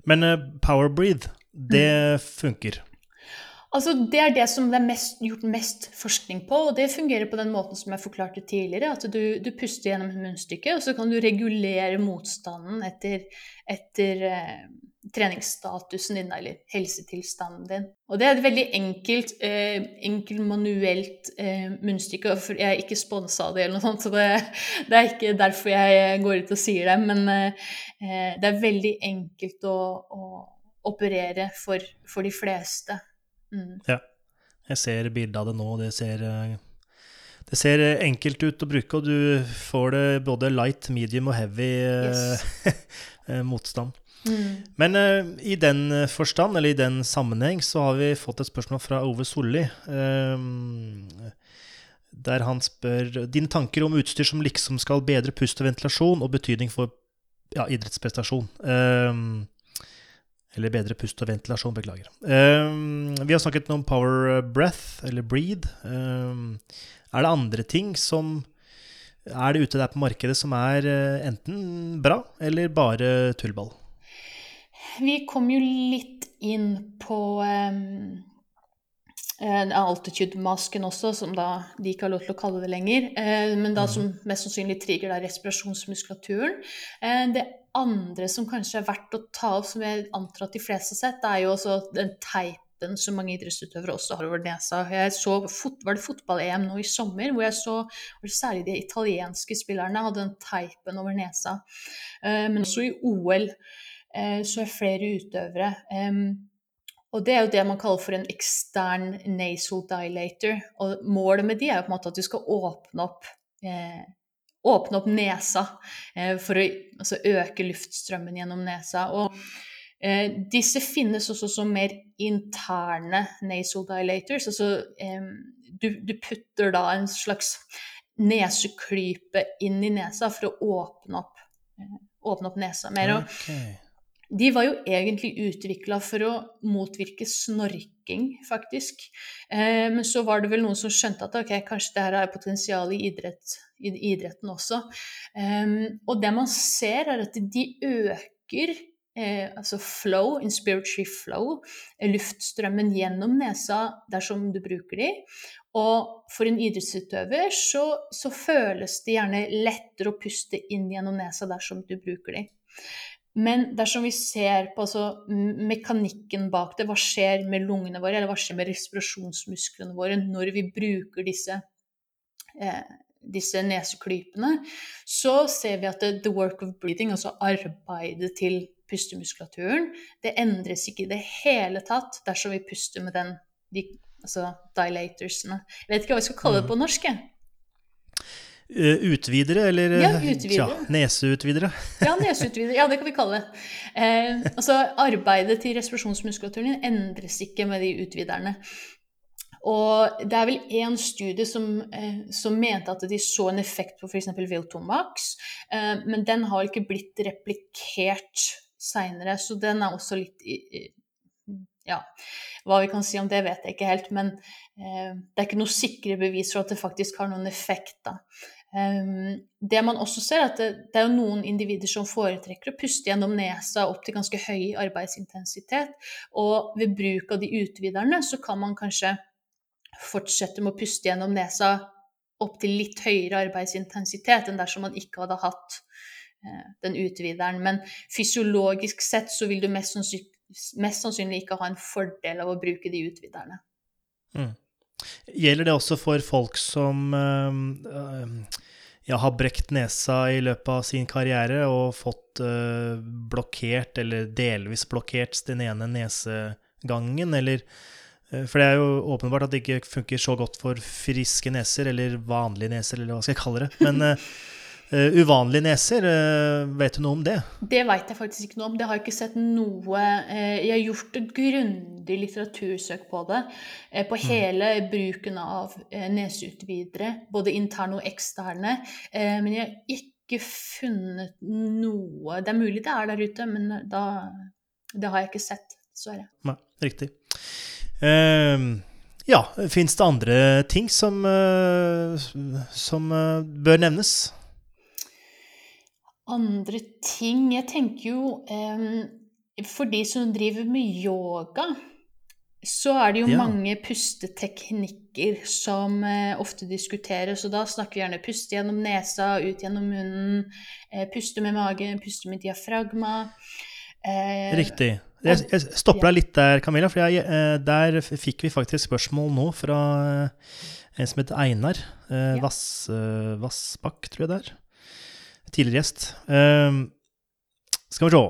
Speaker 1: Men uh, Power Breathe, det mm. funker?
Speaker 2: Altså, det er det som det er mest, gjort mest forskning på, og det fungerer på den måten som jeg forklarte tidligere. At du, du puster gjennom et munnstykke, og så kan du regulere motstanden etter, etter eh, treningsstatusen din, eller helsetilstanden din. Og det er et veldig enkelt, eh, enkelt manuelt eh, munnstykke. Jeg er ikke sponsa av det, eller noe sånt, så det, det, er ikke derfor jeg går ut og sier det. Men eh, eh det er veldig enkelt å, å operere for, for de fleste.
Speaker 1: Mm. Ja. Jeg ser bildet av det nå, det ser, eh, det ser enkelt ut å bruke, og du får det både light, medium og heavy yes. Eh, motstand. Mm. Men uh, i den forstand, eller i den sammenheng, så har vi fått et spørsmål fra Ove Solli. Um, der han spør dine tanker om utstyr som liksom skal bedre pust og ventilasjon, og betydning for ja, idrettsprestasjon. Um, eller bedre pust og ventilasjon, beklager. Um, vi har snakket om power breath, eller breathe. Um, er det andre ting som er det ute der på markedet som er uh, enten bra eller bare tullball?
Speaker 2: Vi kom jo litt inn på um, altitude-masken også, som da de ikke har lov til å kalle det lenger. Uh, men da mm. som mest sannsynlig trigger da respirasjonsmuskulaturen. Uh, det andre som kanskje er verdt å ta opp, som jeg antar at de fleste har sett, det er jo også den teipen som mange idrettsutøvere også har over nesa. Jeg så, Var det fotball-EM nå i sommer hvor jeg så særlig de italienske spillerne hadde den teipen over nesa. Eh, men også i OL eh, så er flere utøvere. Og det er jo det man kaller for en ekstern nasal dilator. Og målet med de er jo på en måte at du skal åpne opp eh, åpne opp nesa eh, for å altså, øke luftstrømmen gjennom nesa. Og eh, disse finnes også som mer interne nasal dilators. Altså du, du, putter da en slags neseklype inn i nesa for å åpne opp, eh, åpne opp nesa mer. Okay. De var jo egentlig utvikla for å motvirke snorking, faktisk. Eh, men så var det vel noen som skjønte at ok, kanskje det her har potensial i, idrett, i idretten også. Eh, og det man ser, er at de øker eh, altså flow, inspiratory flow, luftstrømmen gjennom nesa dersom du bruker de. Og for en idrettsutøver så, så føles det gjerne lettere å puste inn gjennom nesa dersom du bruker de. Men dersom vi ser på altså, mekanikken bak det, hva skjer med lungene våre, eller hva skjer med respirasjonsmusklene våre når vi bruker disse, eh, disse neseklypene, så ser vi at det, the work of breathing, altså arbeidet til pustemuskulaturen, det endres ikke i det hele tatt dersom vi puster med den, de, altså dilatorsene. Jeg vet ikke hva vi skal kalle det mm. på norsk. Jeg.
Speaker 1: Eh, utvidere, eller
Speaker 2: ja, eh, utvidere.
Speaker 1: Ja, neseutvidere?
Speaker 2: ja, neseutvidere. Ja, det kan vi kalle det. Eh, altså, arbeidet til respirasjonsmuskulaturen endres ikke med de utviderne. Og det er vel én studie som, eh, som, mente at de så en effekt på f.eks. VO2max, eh, men den har ikke blitt replikert seinere, så den er også litt Ja, hva vi kan si om det, vet jeg ikke helt, men eh, det er ikke noe sikre bevis for at det faktisk har noen effekt. da. Um, det man også ser, er at det, det, er noen individer som foretrekker å puste gjennom nesa opp til ganske høy arbeidsintensitet. Og ved bruk av de utviderne så kan man kanskje fortsette med å puste gjennom nesa opp til litt høyere arbeidsintensitet enn dersom man ikke hadde hatt eh, den utvideren. Men fysiologisk sett så vil du mest sannsynlig, mest sannsynlig ikke ha en fordel av å bruke de utviderne.
Speaker 1: Mm. Gjelder det også for folk som øh, ja, har brekt nesa i løpet av sin karriere og fått øh, blokkert, eller delvis blokkert, den ene nesegangen, eller øh, For det er jo åpenbart at det ikke funker så godt for friske neser, eller vanlige neser, eller hva skal jeg kalle det. Men Uh, uvanlige neser, uh, vet du noe om det?
Speaker 2: Det vet jeg faktisk ikke noe om. Det har jeg ikke sett noe uh, Jeg har gjort et grundig litteratursøk på det. på mm. hele bruken av neseutvidere, både interne og eksterne. men jeg har ikke funnet noe Det er mulig det er der ute, men da, det har jeg ikke sett, dessverre.
Speaker 1: Nei, riktig. ja, fins det andre ting som, som bør nevnes?
Speaker 2: Andre ting Jeg tenker jo eh, For de som driver med yoga, så er det jo ja. mange pusteteknikker som eh, ofte diskuteres. Og da snakker vi gjerne puste gjennom nesa, ut gjennom munnen, eh, puste med magen, puste med diafragma.
Speaker 1: Eh, Riktig. Jeg, jeg stopper deg litt der, Camilla, for jeg, eh, der fikk vi faktisk spørsmål nå fra eh, en som heter Einar Vassbakk, tror jeg det er tidligere gjest. Uh, skal vi se.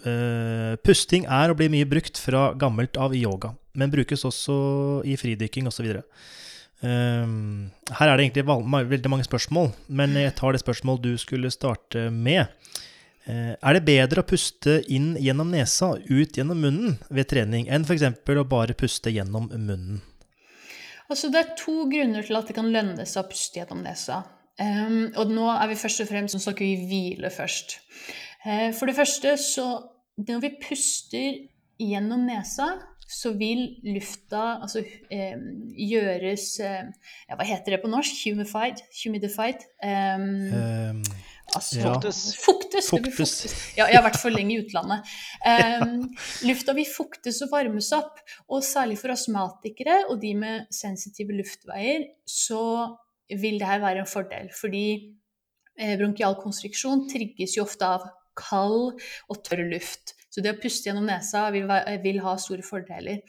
Speaker 1: Uh, pusting er og blir mye brukt fra gammelt av i yoga, men brukes også i fridykking osv. Uh, ehm, her er det egentlig veldig mange spørsmål, men jeg tar det spørsmålet du skulle starte med. Uh, er det bedre å puste inn gjennom nesa og ut gjennom munnen ved trening enn f.eks. å bare puste gjennom munnen?
Speaker 2: Altså, det er to grunner til at det kan lønne seg å puste gjennom nesa. Um, og nå er vi først og fremst så snakker vi hvile først. Uh, for det første så Når vi puster gjennom nesa, så vil lufta altså, um, gjøres uh, ja, Hva heter det på norsk? Humified? Humidified? Um, um, altså, ja. Fuktes. Fuktes. fuktes. Ja, jeg har vært for lenge i utlandet. lufta vil fuktes og varmes opp. Og særlig for astmatikere og de med sensitive luftveier, så vil det her være en fordel. Fordi eh, bronkial konstriksjon trigges jo ofte av kald og tørr luft. Så det å puste gjennom nesa vil, vil ha store fordeler.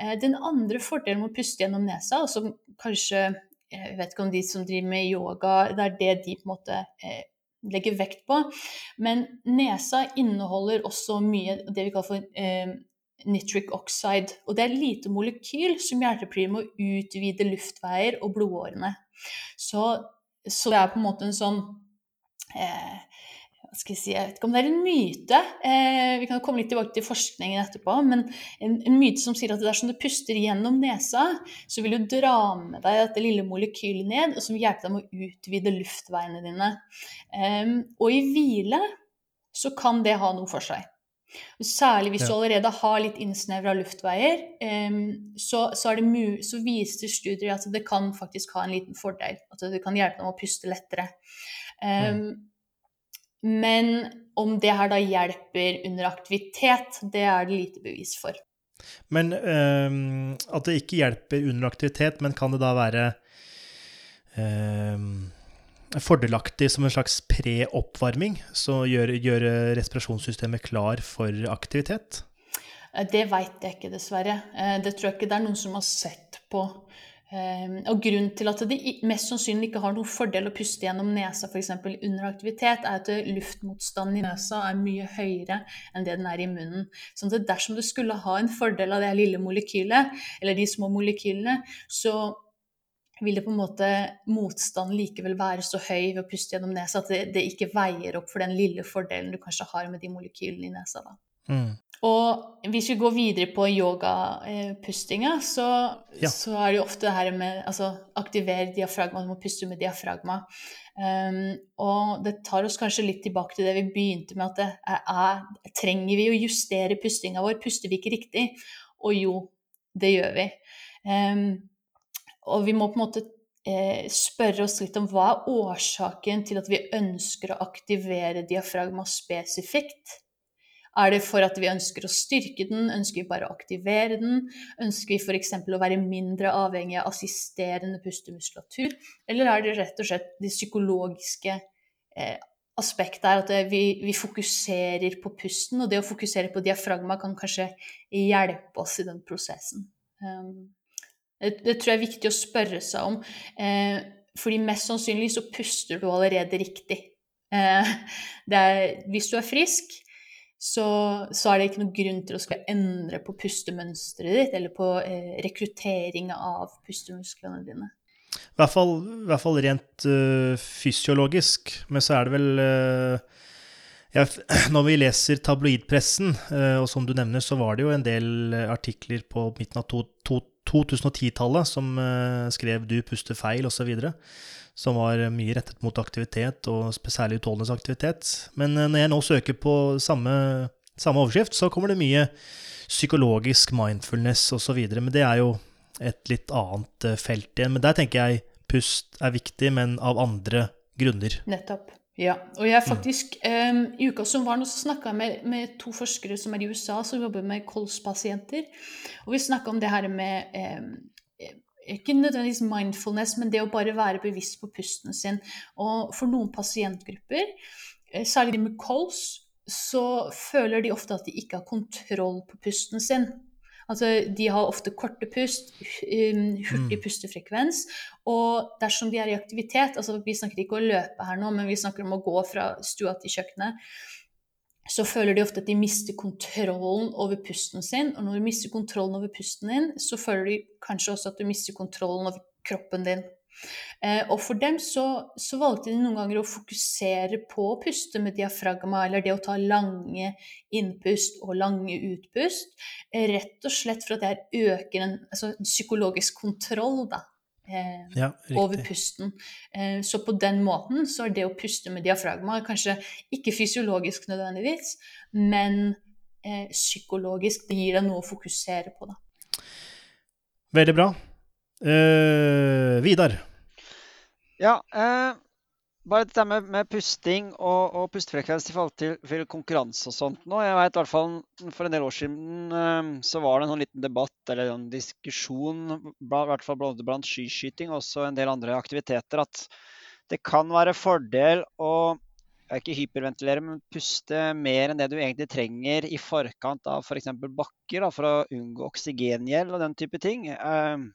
Speaker 2: Eh, den andre fordelen med å puste gjennom nesa, som kanskje Jeg vet ikke om de som driver med yoga, det er det de på en måte eh, legger vekt på. Men nesa inneholder også mye det vi kaller for eh, nitric oxide. Og det er lite molekyl som hjelper med å utvide luftveier og blodårene. Så, så, det er på en måte en sånn eh, hva skal jeg si, jeg vet ikke om det er en myte, eh, vi kan komme litt tilbake til forskningen etterpå, men en, en, myte som sier at dersom du puster gjennom nesa, så vil du dra med deg dette lille molekylet ned, og som vil hjelpe deg med å utvide luftveiene dine. Eh, og i hvile så kan det ha noe for seg. Særlig hvis du allerede har litt innsnevra luftveier, um, så, så, så, viser studier at det kan faktisk ha en liten fordel. At det kan hjelpe dem å puste lettere. Um, mm. Men om det her da hjelper under aktivitet, det er det lite bevis for.
Speaker 1: Men um, at det ikke hjelper under aktivitet, men kan det da være fordelaktig som en slags pre-oppvarming? Så gjøre gjør respirasjonssystemet klar for aktivitet?
Speaker 2: Eh, det veit jeg ikke, dessverre. Eh, det tror jeg ikke det er noen som har sett på. Eh, og grunnen til at det mest sannsynlig ikke har noen fordel å puste gjennom nesa f.eks. under aktivitet, er at luftmotstanden i nesa er mye høyere enn det den er i munnen. Så dersom du skulle ha en fordel av det lille molekylet, eller de små molekylene, så vil det på en måte motstanden likevel være så høy ved å puste gjennom nesa at det, det, ikke veier opp for den lille fordelen du kanskje har med de molekylene i nesa. da. Mm. Og hvis vi går videre på yogapustinga, så, ja. så er det jo ofte det her med altså, aktivere diafragma, du må puste med diafragma. Um, og det tar oss kanskje litt tilbake til det vi begynte med, at det er, trenger vi å justere pustinga vår? Puster vi ikke riktig? Og jo, det gjør vi. Um, og vi må på en måte eh, spørre oss litt om hva er årsaken til at vi ønsker å aktivere diafragma spesifikt? Er det for at vi ønsker å styrke den? Ønsker vi bare å aktivere den? Ønsker vi f.eks. å være mindre avhengig av assisterende pustemuskulatur? Eller er det rett og slett det psykologiske eh, aspektet er at vi, vi, fokuserer på pusten, og det å fokusere på diafragma kan kanskje hjelpe oss i den prosessen. Um, det, det, tror jeg er viktig å spørre seg om, eh, fordi mest sannsynlig så puster du allerede riktig. Eh, er, hvis du er frisk, så, så, er det ikke noen grunn til å skulle endre på pustemønsteret ditt eller på eh, rekruttering av pustemusklene dine.
Speaker 1: I hvert fall, i hvert fall rent øh, fysiologisk. Men så er det vel uh, ja, Når vi leser tabloidpressen, uh, og som du nevner, så var det jo en del artikler på midten av 2010-tallet som skrev 'du puster feil' osv som var mye rettet mot aktivitet, og særlig utholdenhetsaktivitet. Men eh, når jeg nå søker på samme, samme overskrift, så kommer det mye psykologisk mindfulness osv. Men det er jo et litt annet eh, felt igjen. Men der tenker jeg pust er viktig, men av andre grunner.
Speaker 2: Nettopp. Ja. Og jeg faktisk, mm. um, I uka som var nå, så snakka jeg med, med, to forskere som er i USA, som jobber med kolspasienter. Og vi snakka om det her med um, ikke nødvendigvis mindfulness, men det å bare være bevisst på pusten sin. Og for noen pasientgrupper, eh, særlig de med kols, så føler de ofte at de ikke har kontroll på pusten sin. Altså, de har ofte korte pust, um, hurtig mm. pustefrekvens. Og dersom de er i aktivitet altså Vi snakker ikke om å løpe her nå, men vi snakker om å gå fra stua til kjøkkenet så føler de ofte at de mister kontrollen over pusten sin. Og når du mister kontrollen over pusten din, så føler de kanskje også at du mister kontrollen over kroppen din. Eh, og for dem så, så, valgte de noen ganger å fokusere på å puste med diafragma, eller det å ta lange innpust og lange utpust, eh, rett og slett for at det øker en, altså en psykologisk kontroll da, eh, ja, over pusten. Eh, så på den måten så er det å puste med diafragma kanskje ikke fysiologisk nødvendigvis, men eh, psykologisk. Det gir deg noe å fokusere på, da.
Speaker 1: Veldig bra. Eh, Vidar?
Speaker 3: Ja, eh, bare dette med, med pusting og, og, pustefrekvens i forhold til, til konkurranse og sånt nå. Jeg vet i hvert fall For en del år siden eh, så var det en sånn liten debatt eller en diskusjon i hvert fall blant, blant skiskyting og en del andre aktiviteter at det kan være fordel å ikke hyperventilere, men puste mer enn det du egentlig trenger i forkant av f.eks. For bakker, da, for å unngå oksygengjeld og den type ting. Um,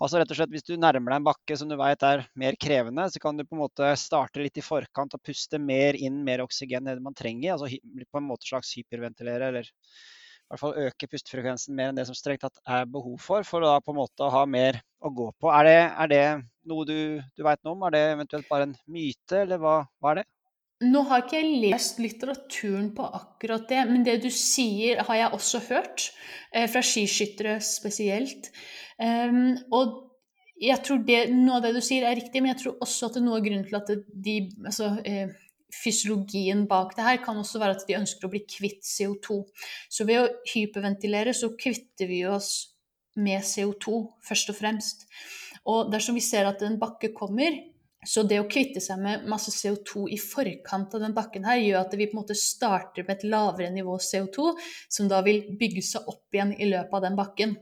Speaker 3: Altså rett og slett Hvis du nærmer deg en bakke som du vet er mer krevende, så kan du på en måte starte litt i forkant og puste mer inn mer oksygen enn det man trenger. altså På en måte slags hyperventilere, eller i hvert fall øke pustefrekvensen mer enn det som strengt tatt er behov for, for å da på en måte ha mer å gå på. Er det, er det noe du, du veit noe om? Er det eventuelt bare en myte, eller hva, hva er det?
Speaker 2: Nå har ikke jeg lest litteraturen på akkurat det, men det du sier, har jeg også hørt. Eh, fra skiskyttere spesielt. Um, og jeg tror det, noe av det du sier, er riktig, men jeg tror også at det er noe av grunnen til at de, altså, eh, fysiologien bak det her kan også være at de ønsker å bli kvitt CO2. Så ved å hyperventilere så kvitter vi oss med CO2, først og fremst. Og dersom vi ser at en bakke kommer, så det å kvitte seg med masse CO2 i forkant av den bakken her, gjør at vi på en måte starter med et lavere nivå CO2, som da vil bygge seg opp igjen i løpet av den bakken.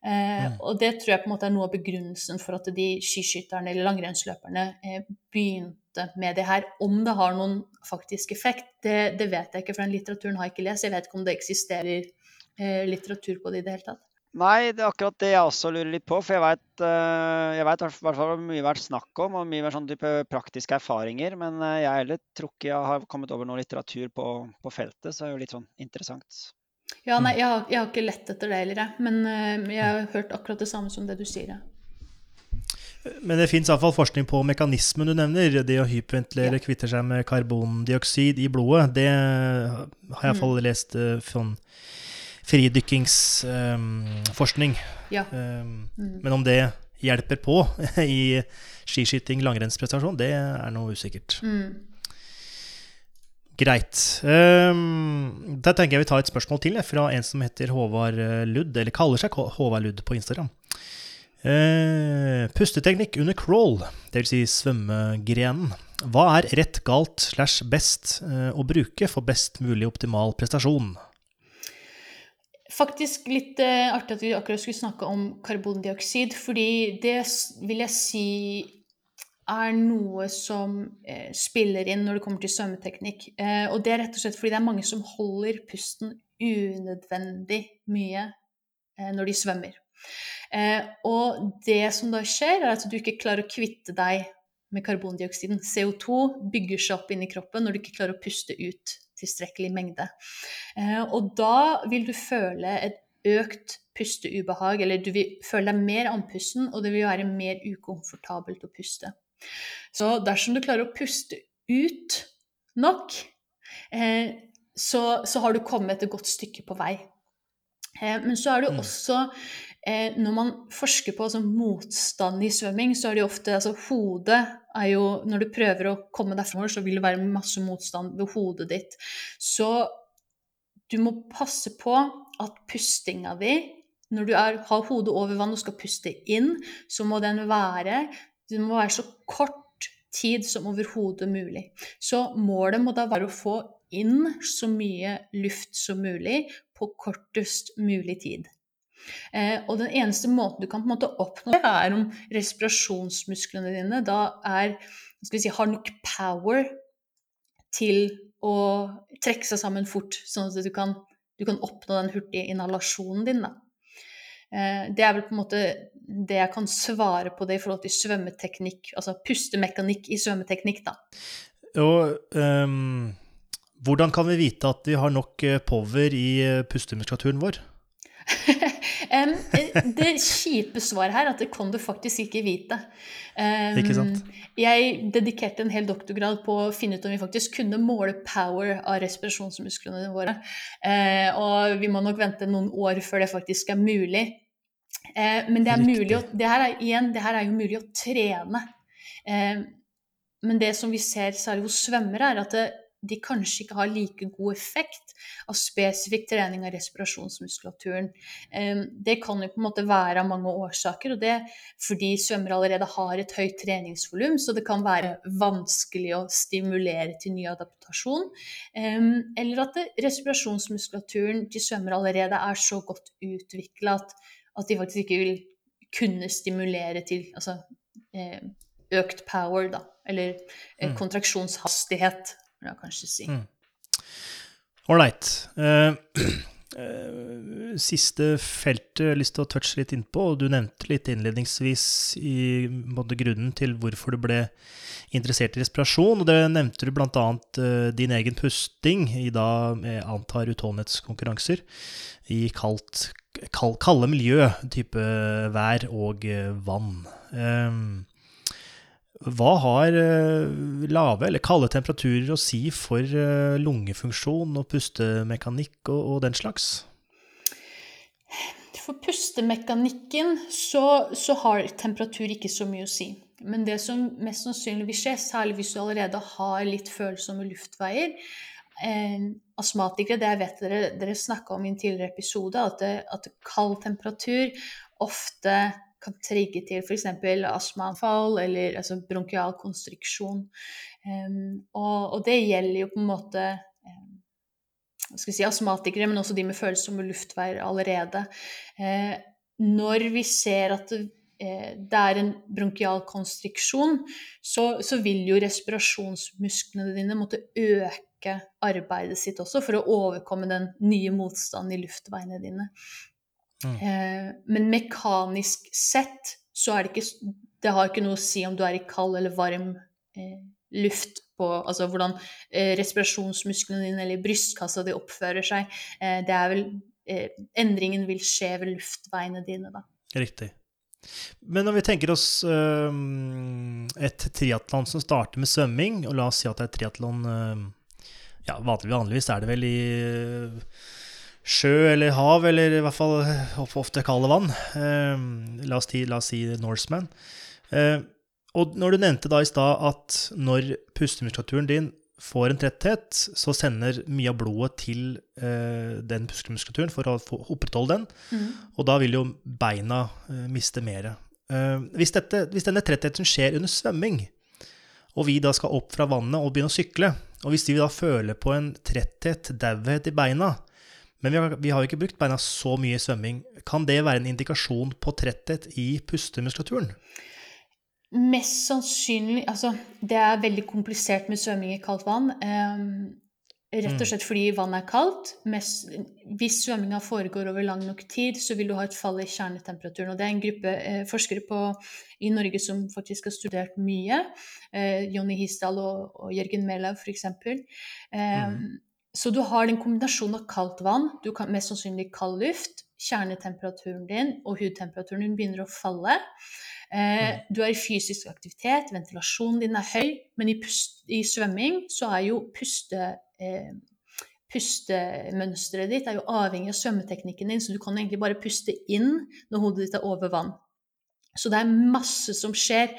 Speaker 2: Eh, mm. Og det tror jeg på en måte er noe av begrunnelsen for at de skiskytterne eller langrennsløperne eh, begynte med det her. Om det har noen faktisk effekt, det, det, vet jeg ikke, for den litteraturen har jeg ikke lest. Jeg vet ikke om det eksisterer eh, litteratur på det i det hele tatt.
Speaker 3: Nei, det er akkurat det jeg også lurer litt på. For jeg veit uh, i hvert fall hvor mye vært snakk om, og mye mer sånn type praktiske erfaringer. Men uh, jeg heller tror ikke jeg har kommet over noe litteratur på, på feltet, så det er jo litt sånn interessant.
Speaker 2: Ja, nei, jeg har, jeg har ikke lett etter det heller, jeg. Men uh, jeg har hørt akkurat det samme som det du sier. jeg.
Speaker 1: Men det fins iallfall forskning på mekanismen du nevner. Det å hyperventilere, ja. kvitte seg med karbondioksid i blodet. Det har jeg iallfall mm. lest sånn fridykkingsforskning. Ja. um, mm. Men om det hjelper på i skiskyting, langrennsprestasjon, det er noe usikkert. Mm. Greit. Um, da tenker jeg vi tar et spørsmål til fra en som heter Håvard eh, Ludd, eller kaller seg Håvard Ludd på Instagram. Uh, pusteteknikk under crawl, dvs. Si svømmegrenen. Hva er rett, galt slash best uh, å bruke for best mulig optimal prestasjon?
Speaker 2: Faktisk litt eh, artig at vi akkurat skulle snakke om karbondioksid, fordi det vil jeg si er noe som eh, spiller inn når det kommer til svømmeteknikk. Eh, og det er rett og slett fordi det er mange som holder pusten unødvendig mye eh, når de svømmer. Eh, og det som da skjer, er at du ikke klarer å kvitte deg med karbondioksiden. CO2 bygger seg opp inni kroppen når du ikke klarer å puste ut tilstrekkelig mengde. Eh, og da vil du føle et økt pusteubehag, eller du vil føle deg mer andpusten, og det vil være mer ukomfortabelt å puste. Så dersom du klarer å puste ut nok, eh, så, så har du kommet et godt stykke på vei. Eh, men så er det mm. også Eh, når man forsker på altså, motstand i svømming, så er det jo ofte altså, Hodet er jo Når du prøver å komme fremover, så vil det være masse motstand ved hodet ditt. Så du må passe på at pustinga di Når du er, har hodet over vann og skal puste inn, så må den være Det må være så kort tid som overhodet mulig. Så målet må da være å få inn så mye luft som mulig på kortest mulig tid. Eh, og den eneste måten du kan på en måte oppnå det, er om respirasjonsmusklene dine da er, skal vi si, har nok power til å trekke seg sammen fort, sånn at du kan, du kan oppnå den hurtige inhalasjonen din. Da. Eh, det er vel på en måte det jeg kan svare på det i forhold til svømmeteknikk, altså pustemekanikk i svømmeteknikk, da.
Speaker 1: Og um, hvordan kan vi vite at vi har nok eh, power i pustemuskulaturen vår?
Speaker 2: um, det kjipe svaret her er at det kan du faktisk ikke vite.
Speaker 1: Um, ikke sant?
Speaker 2: Jeg dedikerte en hel doktorgrad på å finne ut om vi faktisk kunne måle power av respirasjonsmusklene våre. Uh, og vi må nok vente noen år før det faktisk er mulig. Uh, men det er mulig å, det her er, igjen, det her er jo mulig å trene. Uh, men det som vi ser særlig hos svømmere, er at det, de kanskje ikke har like god effekt av spesifikk trening av respirasjonsmuskulaturen. Det kan jo på en måte være av mange årsaker, og det er fordi svømmere allerede har et høyt treningsvolum, så det kan være vanskelig å stimulere til ny adaptasjon. Eller at respirasjonsmuskulaturen til svømmere allerede er så godt utvikla at, at, de faktisk ikke vil kunne stimulere til altså, økt power, da. Eller eh, mm. kontraksjonshastighet vil jeg kanskje si.
Speaker 1: Ålreit. Uh, Uh, siste feltet jeg har lyst til å touche litt innpå, og du nevnte litt innledningsvis i både grunnen til hvorfor du ble interessert i respirasjon. og Det nevnte du bl.a. Uh, din egen pusting i da jeg antar utholdenhetskonkurranser i kaldt, kald, kalde miljø, type vær og vann. Um, hva har eh, lave eller kalde temperaturer å si for eh, lungefunksjon og pustemekanikk og, og den slags?
Speaker 2: For pustemekanikken så, så, har temperatur ikke så mye å si. Men det som mest sannsynlig vil skje, særlig hvis du allerede har litt følsomme luftveier eh, Astmatikere, det jeg vet dere, dere snakka om i en tidligere episode, at, det, at kald temperatur ofte kan trigge til f.eks. astmaanfall eller altså bronkial konstriksjon. Um, og, og, det gjelder jo på en måte um, skal si astmatikere, men også de med følsomme luftveier allerede. Uh, når vi ser at det, uh, det er en bronkial konstriksjon, så, så, vil jo respirasjonsmusklene dine måtte øke arbeidet sitt også for å overkomme den nye motstanden i luftveiene dine. Mm. Eh, men mekanisk sett så er det ikke Det har ikke noe å si om du er i kald eller varm eh, luft på Altså hvordan eh, respirasjonsmusklene dine eller brystkassa di oppfører seg. Eh, det er vel eh, Endringen vil skje ved luftveiene dine, da.
Speaker 1: Riktig. Men når vi tenker oss uh, et triatlon som starter med svømming, og la oss si at det er triatlon uh, ja, Vanligvis er det vel i uh, sjø eller hav, eller i hvert fall ofte kalde vann. la, oss la oss si Norseman. Og når du nevnte da i stad at når pustemuskulaturen din får en tretthet, så sender mye av blodet til eh, den pustemuskulaturen for å opprettholde den. Mm. Og da vil jo beina eh, miste mer. Eh, hvis, hvis, denne trettheten skjer under svømming, og vi da skal opp fra vannet og begynne å sykle, og hvis vi da føler på en tretthet, dauhet i beina, men vi har, vi har ikke brukt beina så mye i svømming, kan det være en indikasjon på tretthet i pustemuskulaturen?
Speaker 2: Mest sannsynlig Altså, det er veldig komplisert med svømming i kaldt vann. Um, rett og mm. slett fordi vannet er kaldt. Mest, hvis svømminga foregår over lang nok tid, så vil du ha et fall i kjernetemperaturen. Og det er en gruppe eh, forskere på, i Norge som faktisk har studert mye. Eh, Jonny Hisdal og, og Jørgen Mælaug, f.eks. Um, mm. Så du har den kombinasjonen av kaldt vann, du kan mest sannsynlig kald luft, kjernetemperaturen din og hudtemperaturen din begynner å falle. Eh, mm. du er i fysisk aktivitet, ventilasjonen din er høy, men i, pust, i svømming så er jo puste, eh, pustemønsteret ditt er jo avhengig av svømmeteknikken din, så du kan egentlig bare puste inn når hodet ditt er over vann. Så det er masse som skjer.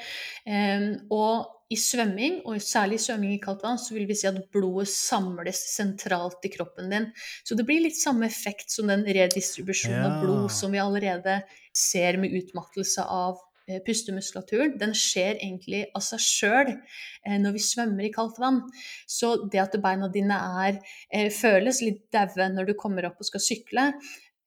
Speaker 2: Eh, og i svømming, og særlig i svømming i kaldt vann, så vil vi si at blodet samles sentralt i kroppen din. Så det blir litt samme effekt som den redistribusjonen ja. av blod som vi allerede ser med utmattelse av Eh, pustemuskulaturen, den skjer egentlig av seg sjøl eh, når vi svømmer i kaldt vann. Så det at beina dine er, eh, føles litt daue når du kommer opp og skal sykle,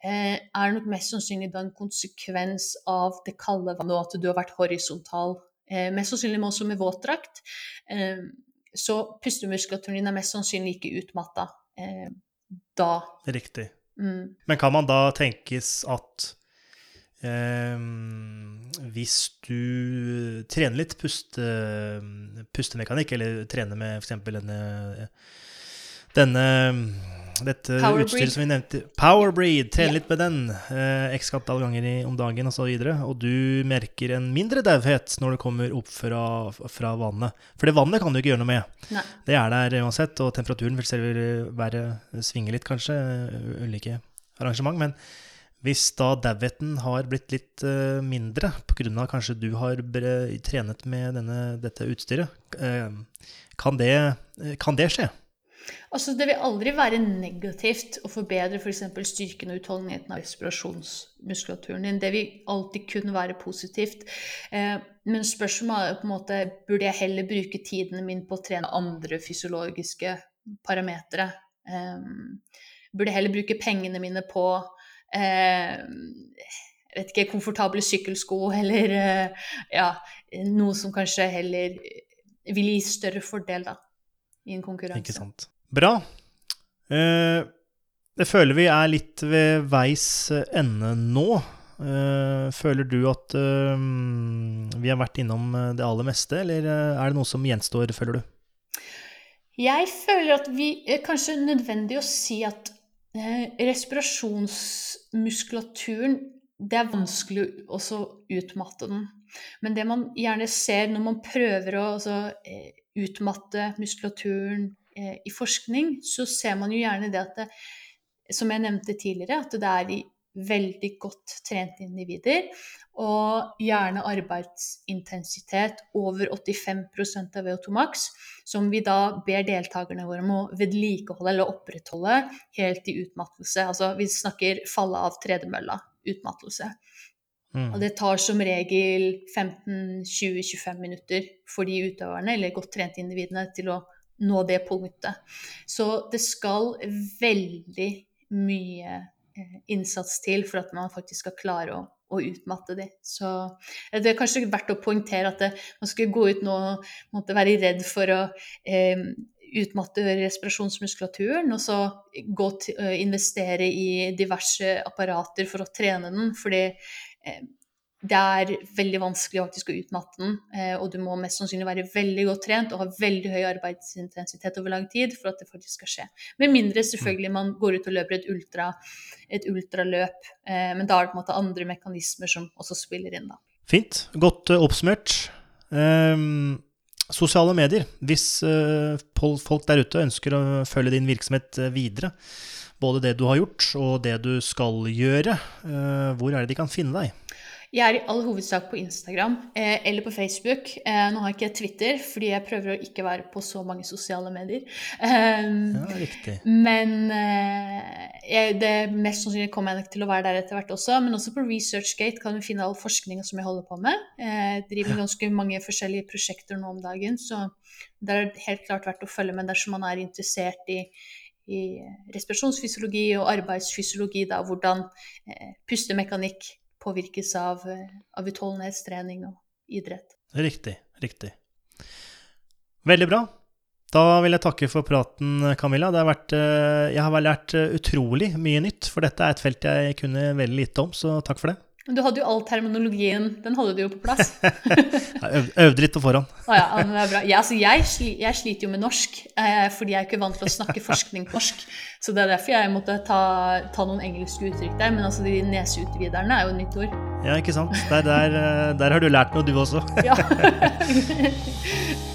Speaker 2: er nok mest sannsynlig da en konsekvens av det kalde vannet og at du har vært horisontal. Mest sannsynlig også med våtdrakt. Så pustemuskulaturen din er mest sannsynlig ikke utmatta da.
Speaker 1: Riktig. Mm. Men kan man da tenkes at Um, hvis du trener litt puste, pustemekanikk, eller trener med f.eks. denne, denne dette utstyret som vi nevnte, Powerbreed, tren yeah. litt med den eh, x antall ganger i, om dagen osv., og, så og du merker en mindre dauhet når du kommer opp fra, fra, vannet. For det vannet kan du ikke gjøre noe med. Nei. Det er der uansett, og temperaturen vil selv være svinge litt, kanskje. Ulike arrangement. Men hvis da dauheten har blitt litt uh, mindre pga. kanskje du har trenet med denne, dette utstyret, eh, kan, det, kan, det, skje?
Speaker 2: Altså, det vil aldri være negativt å forbedre f.eks. For styrken og utholdenheten av respirasjonsmuskulaturen din. Det vil alltid kunne være positivt. Eh, men spørsmålet er på en måte burde jeg heller bruke tiden min på å trene andre fysiologiske parametere. Eh, burde jeg heller bruke pengene mine på eh, vet ikke, komfortable sykkelsko eller eh, ja, noe som kanskje heller vil gi større fordel da, i en konkurranse.
Speaker 1: Ikke sant. Bra. Eh, jeg føler vi er litt ved veis ende nå. Uh, føler du at vi har vært innom det aller meste, eller er det noe som gjenstår, føler du?
Speaker 2: Jeg føler at vi er kanskje nødvendig å si at Eh, respirasjonsmuskulaturen Det er vanskelig å utmatte den. Men det man gjerne ser når man prøver å altså, eh, utmatte muskulaturen eh, i forskning, så ser man jo gjerne det at det, som jeg nevnte tidligere, at det er i veldig godt trente individer. Og gjerne arbeidsintensitet over 85 av VO2 max, som vi da ber deltakerne våre om å vedlikeholde eller opprettholde helt i utmattelse. Altså vi snakker falle av tredemølla, utmattelse. Mm. Og det tar som regel 15-20-25 minutter for de utøverne, eller godt trente individene, til å nå det punktet. Så det skal veldig mye Eh, innsats til for at man faktisk skal klare å å utmatte de. Så det er kanskje verdt å poengtere at det, man skal gå ut nå og måtte være redd for å eh, utmatte respirasjonsmuskulaturen, og så gå til, investere i diverse apparater for å trene den. Fordi eh, det er veldig vanskelig faktisk å utmatte den, eh, og du må mest sannsynlig være veldig godt trent og ha veldig høy arbeidsintensitet over lang tid for at det faktisk skal skje. Med mindre selvfølgelig man går ut og løper et, ultra, et ultraløp, eh, men da er det på en måte andre mekanismer som også spiller inn, da.
Speaker 1: Fint. Godt uh, oppsummert. Um, sosiale medier. Hvis uh, folk der ute ønsker å følge din virksomhet videre, både det du har gjort og det du skal gjøre, uh, hvor er det de kan finne deg?
Speaker 2: Jeg er i all hovedsak på Instagram eh, eller på Facebook. Eh, nå har jeg ikke Twitter, fordi jeg prøver å ikke være på så mange sosiale medier.
Speaker 1: Um, ja, riktig.
Speaker 2: Men eh, jeg, det mest sannsynlig kommer jeg nok til å være der etter hvert også. Men også på ResearchGate kan du finne all forskninga som jeg holder på med. Jeg driver med ganske mange forskjellige prosjekter nå om dagen, så det er helt klart verdt å følge med dersom man er interessert i i respirasjonsfysiologi og arbeidsfysiologi, da, hvordan eh, pustemekanikk påvirkes av, av utholdenhetstrening og idrett.
Speaker 1: Riktig. Riktig. Veldig bra. Da vil jeg takke for praten, Camilla. Vært, eh, jeg har lært eh, utrolig mye nytt, for dette er et felt jeg kunne veldig lite om, så takk for det.
Speaker 2: Men du hadde jo all terminologien. Den hadde du jo på plass.
Speaker 1: jeg øvde litt på forhånd.
Speaker 2: ah, ja, det er bra. Ja, altså, jeg, jeg, sliter jo med norsk, eh, fordi jeg er ikke vant til å snakke forskning på norsk. Så det er derfor jeg måtte ta, ta noen engelske uttrykk der. Men altså, de neseutviderne er jo et nytt ord.
Speaker 1: Ja, ikke sant. Der, der, eh, der har du lært noe, du også. ja.